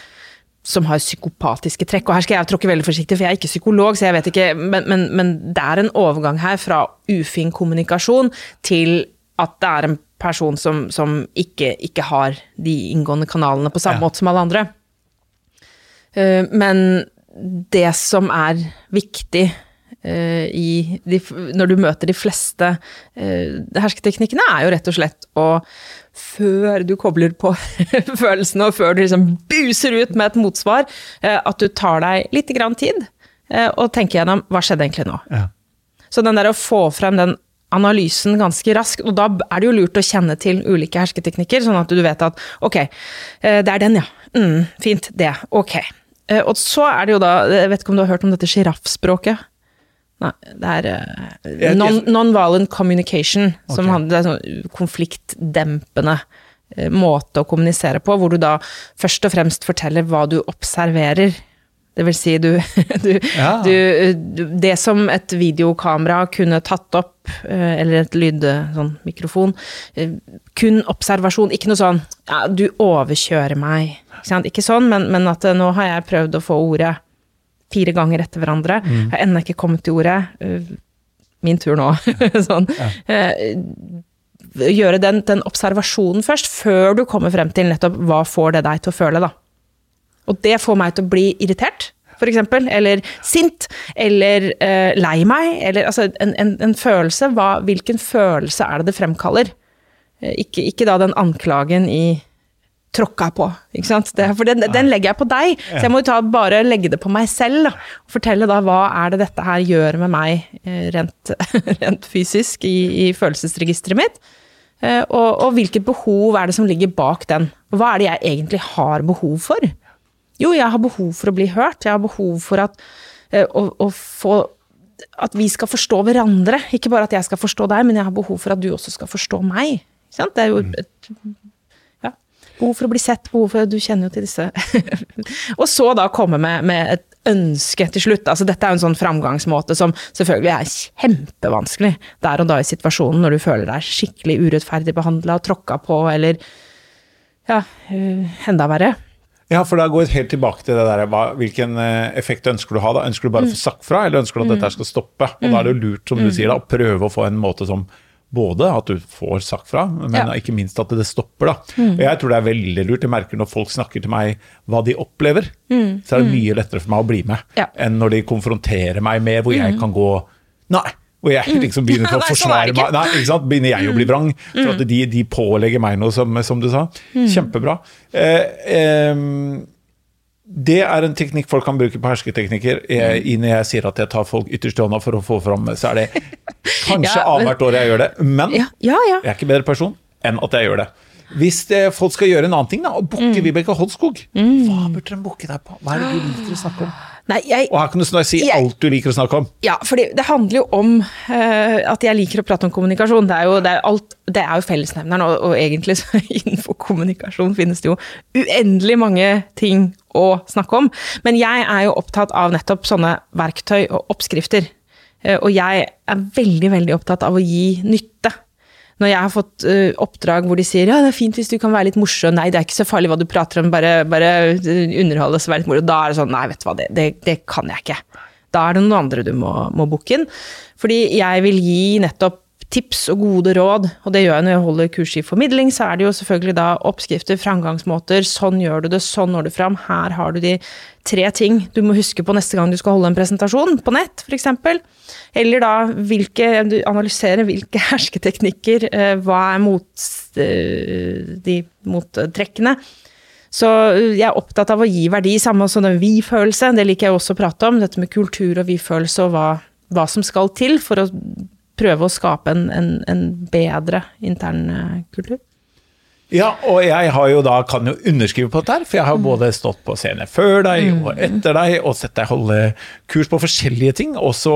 S2: som har psykopatiske trekk. Og her skal jeg tråkke veldig forsiktig, for jeg er ikke psykolog, så jeg vet ikke, men, men, men det er en overgang her fra ufin kommunikasjon til at det er en person som, som ikke, ikke har de inngående kanalene på samme
S1: Ja.
S2: måte som alle andre. Eh, Men det som er viktig de, når du møter de fleste eh, hersketeknikkene, er jo rett og slett å før du kobler på <laughs> følelsene, og før du liksom buser ut med et motsvar, eh, at du tar deg litt grann tid eh, og tenker gjennom hva skjedde egentlig nå.
S1: Ja.
S2: Så den der å få frem den analysen ganske raskt, og da er det jo lurt å kjenne til ulike hersketeknikker, sånn at du vet at ok, eh, det er den ja, mm, fint, det, ok. Eh, Og så er det jo da, jeg vet ikke om du har hørt om dette giraffspråket? Nei, det er eh, non- non-violent communication, som
S1: Ok.
S2: handler om sånn konfliktdempende eh, måte å kommunisere på, hvor du da først og fremst forteller hva du observerer. Det vil si, du, <laughs> du,
S1: Ja.
S2: du, Det som et videokamera kunne tatt opp, eh, eller et lyd... sånn mikrofon, kun observasjon, ikke noe sånn ja, 'du overkjører meg'. Ikke, sant? ikke sånn, men, men at nå har jeg prøvd å få ordet fire ganger etter hverandre. Jeg har ennå ikke kommet til ordet. eh, Min tur nå. <laughs> sånn. Ja. Gjøre den, den observasjonen først, før du kommer frem til nettopp hva får det deg til å føle, da. Og det får meg til å bli irritert, for eksempel, eller sint, eller uh, lei meg, eller altså en, en, en følelse. Hva, hvilken følelse er det det fremkaller? Eh, ikke, ikke da den anklagen i tråkka på. Ikke sant? Det, for den, den, legger jeg på deg, så jeg må jo ta, bare legge det på meg selv. Da, og fortelle da hva er det dette her gjør med meg eh, rent, <laughs> rent fysisk i, i følelsesregisteret mitt. Eh, og, og, hvilket behov er det som ligger bak den. Hva er det jeg egentlig har behov for? Jo, jeg har behov for å bli hørt. Jeg har behov for at, eh, å, å få at vi skal forstå hverandre. Ikke bare at jeg skal forstå deg, men jeg har behov for at du også skal forstå meg. Det er jo mm. et behov for å bli sett, behov for Du kjenner jo til disse <laughs> Og så da komme med, med, et ønske til slutt. Altså dette er jo en sånn framgangsmåte som selvfølgelig er kjempevanskelig der og da i situasjonen, når du føler deg skikkelig urettferdig behandla, tråkka på, eller ja, uh, enda verre.
S1: Ja, for da går jeg helt tilbake til det der, hva, hvilken eh, effekt ønsker du å ha? da? Ønsker du bare å få mm. sagt fra, eller ønsker du at dette skal stoppe? Og Da er det jo lurt, som du mm. sier, da, å prøve å få en måte som både at du får sagt fra, men ja. ikke minst at det stopper. da. Mm. Og Jeg tror det er veldig lurt. Jeg merker når folk snakker til meg hva de opplever, mm. så er det mye lettere for meg å bli med ja. enn når de konfronterer meg med hvor jeg kan gå Nei, og jeg mm. liksom begynner <laughs> å sånn forsvare meg. Nei, ikke sant? Begynner jeg å bli mm. vrang. For at mm. de, de pålegger meg noe, som, som du sa. Kjempebra. Eh, eh, det er en teknikk folk kan bruke på hersketeknikker. Jeg, når jeg sier at jeg tar folk ytterst i hånda for å få fram, så er det <laughs> kanskje ja, annethvert år jeg gjør det. Men ja, ja, jeg er ikke bedre person enn at jeg gjør det. Hvis det, folk skal gjøre en annen ting, da, og booke mm. Vibeke Holskog, mm. hva burde de booke deg på? Hva er det du liker å snakke om? Nei, jeg, og her kan du si jeg, alt du liker å snakke om.
S2: Ja, for det handler jo om uh, at jeg liker å prate om kommunikasjon. Det er jo, det er alt, det er jo fellesnevneren, og, og, egentlig så <laughs> innenfor kommunikasjon finnes det jo uendelig mange ting å snakke om. Men jeg er jo opptatt av nettopp sånne verktøy og oppskrifter. Uh, og jeg er veldig, veldig opptatt av å gi nytte når jeg har fått uh, oppdrag hvor de sier ja, det er fint hvis du kan være litt morsom, nei, det er ikke så farlig hva du prater om, bare, bare underholde og være litt moro, da er det sånn, nei, vet du hva, det, det, det kan jeg ikke. Da er det noen andre du må, må booke inn. Fordi jeg vil gi nettopp tips og gode råd, og det gjør jeg når jeg holder kurs i formidling, så er det jo selvfølgelig da oppskrifter, framgangsmåter, sånn gjør du det, sånn når du fram, her har du de tre ting du må huske på neste gang du skal holde en presentasjon, på nett f.eks. Eller da hvilke, du analyserer hvilke <laughs> hersketeknikker, eh, hva er mot, eh, de mottrekkene. Så jeg er opptatt av å gi verdi, samme som den vi-følelse, det liker jeg også å prate om, dette med kultur og vi-følelse og hva, hva som skal til for å prøve å skape en, en, en bedre intern eh, kultur.
S1: Ja, og jeg har jo da, kan jo underskrive på dette, her, for jeg har mm. både stått på scene før deg mm. og etter deg, og sett deg holde kurs på forskjellige ting. Også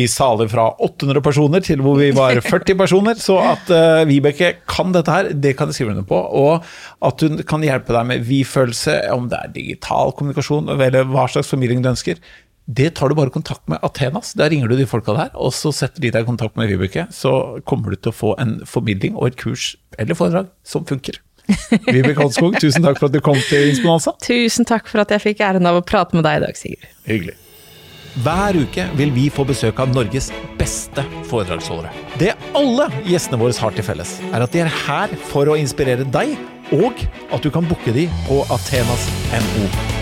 S1: i saler fra 800 personer til hvor vi var <laughs> 40 personer. Så at uh, Vibeke kan dette her, det kan jeg skrive under på. Og at hun kan hjelpe deg med vi-følelse, om det er digital kommunikasjon eller hva slags formidling du ønsker. Det tar du bare kontakt med Athenas. Der ringer du de folka der, og så setter de deg i kontakt med Vibeke. Så kommer du til å få en formidling og et kurs eller foredrag som funker. <laughs> Vibeke Holskog, tusen takk for at du kom til Insponanza.
S2: Tusen takk for at jeg fikk æren av å prate med deg i dag, Sigurd.
S1: Hyggelig. Hver uke vil vi få besøk av Norges beste foredragsholdere. Det alle gjestene våre har til felles, er at de er her for å inspirere deg, og at du kan booke de på Athenas NO.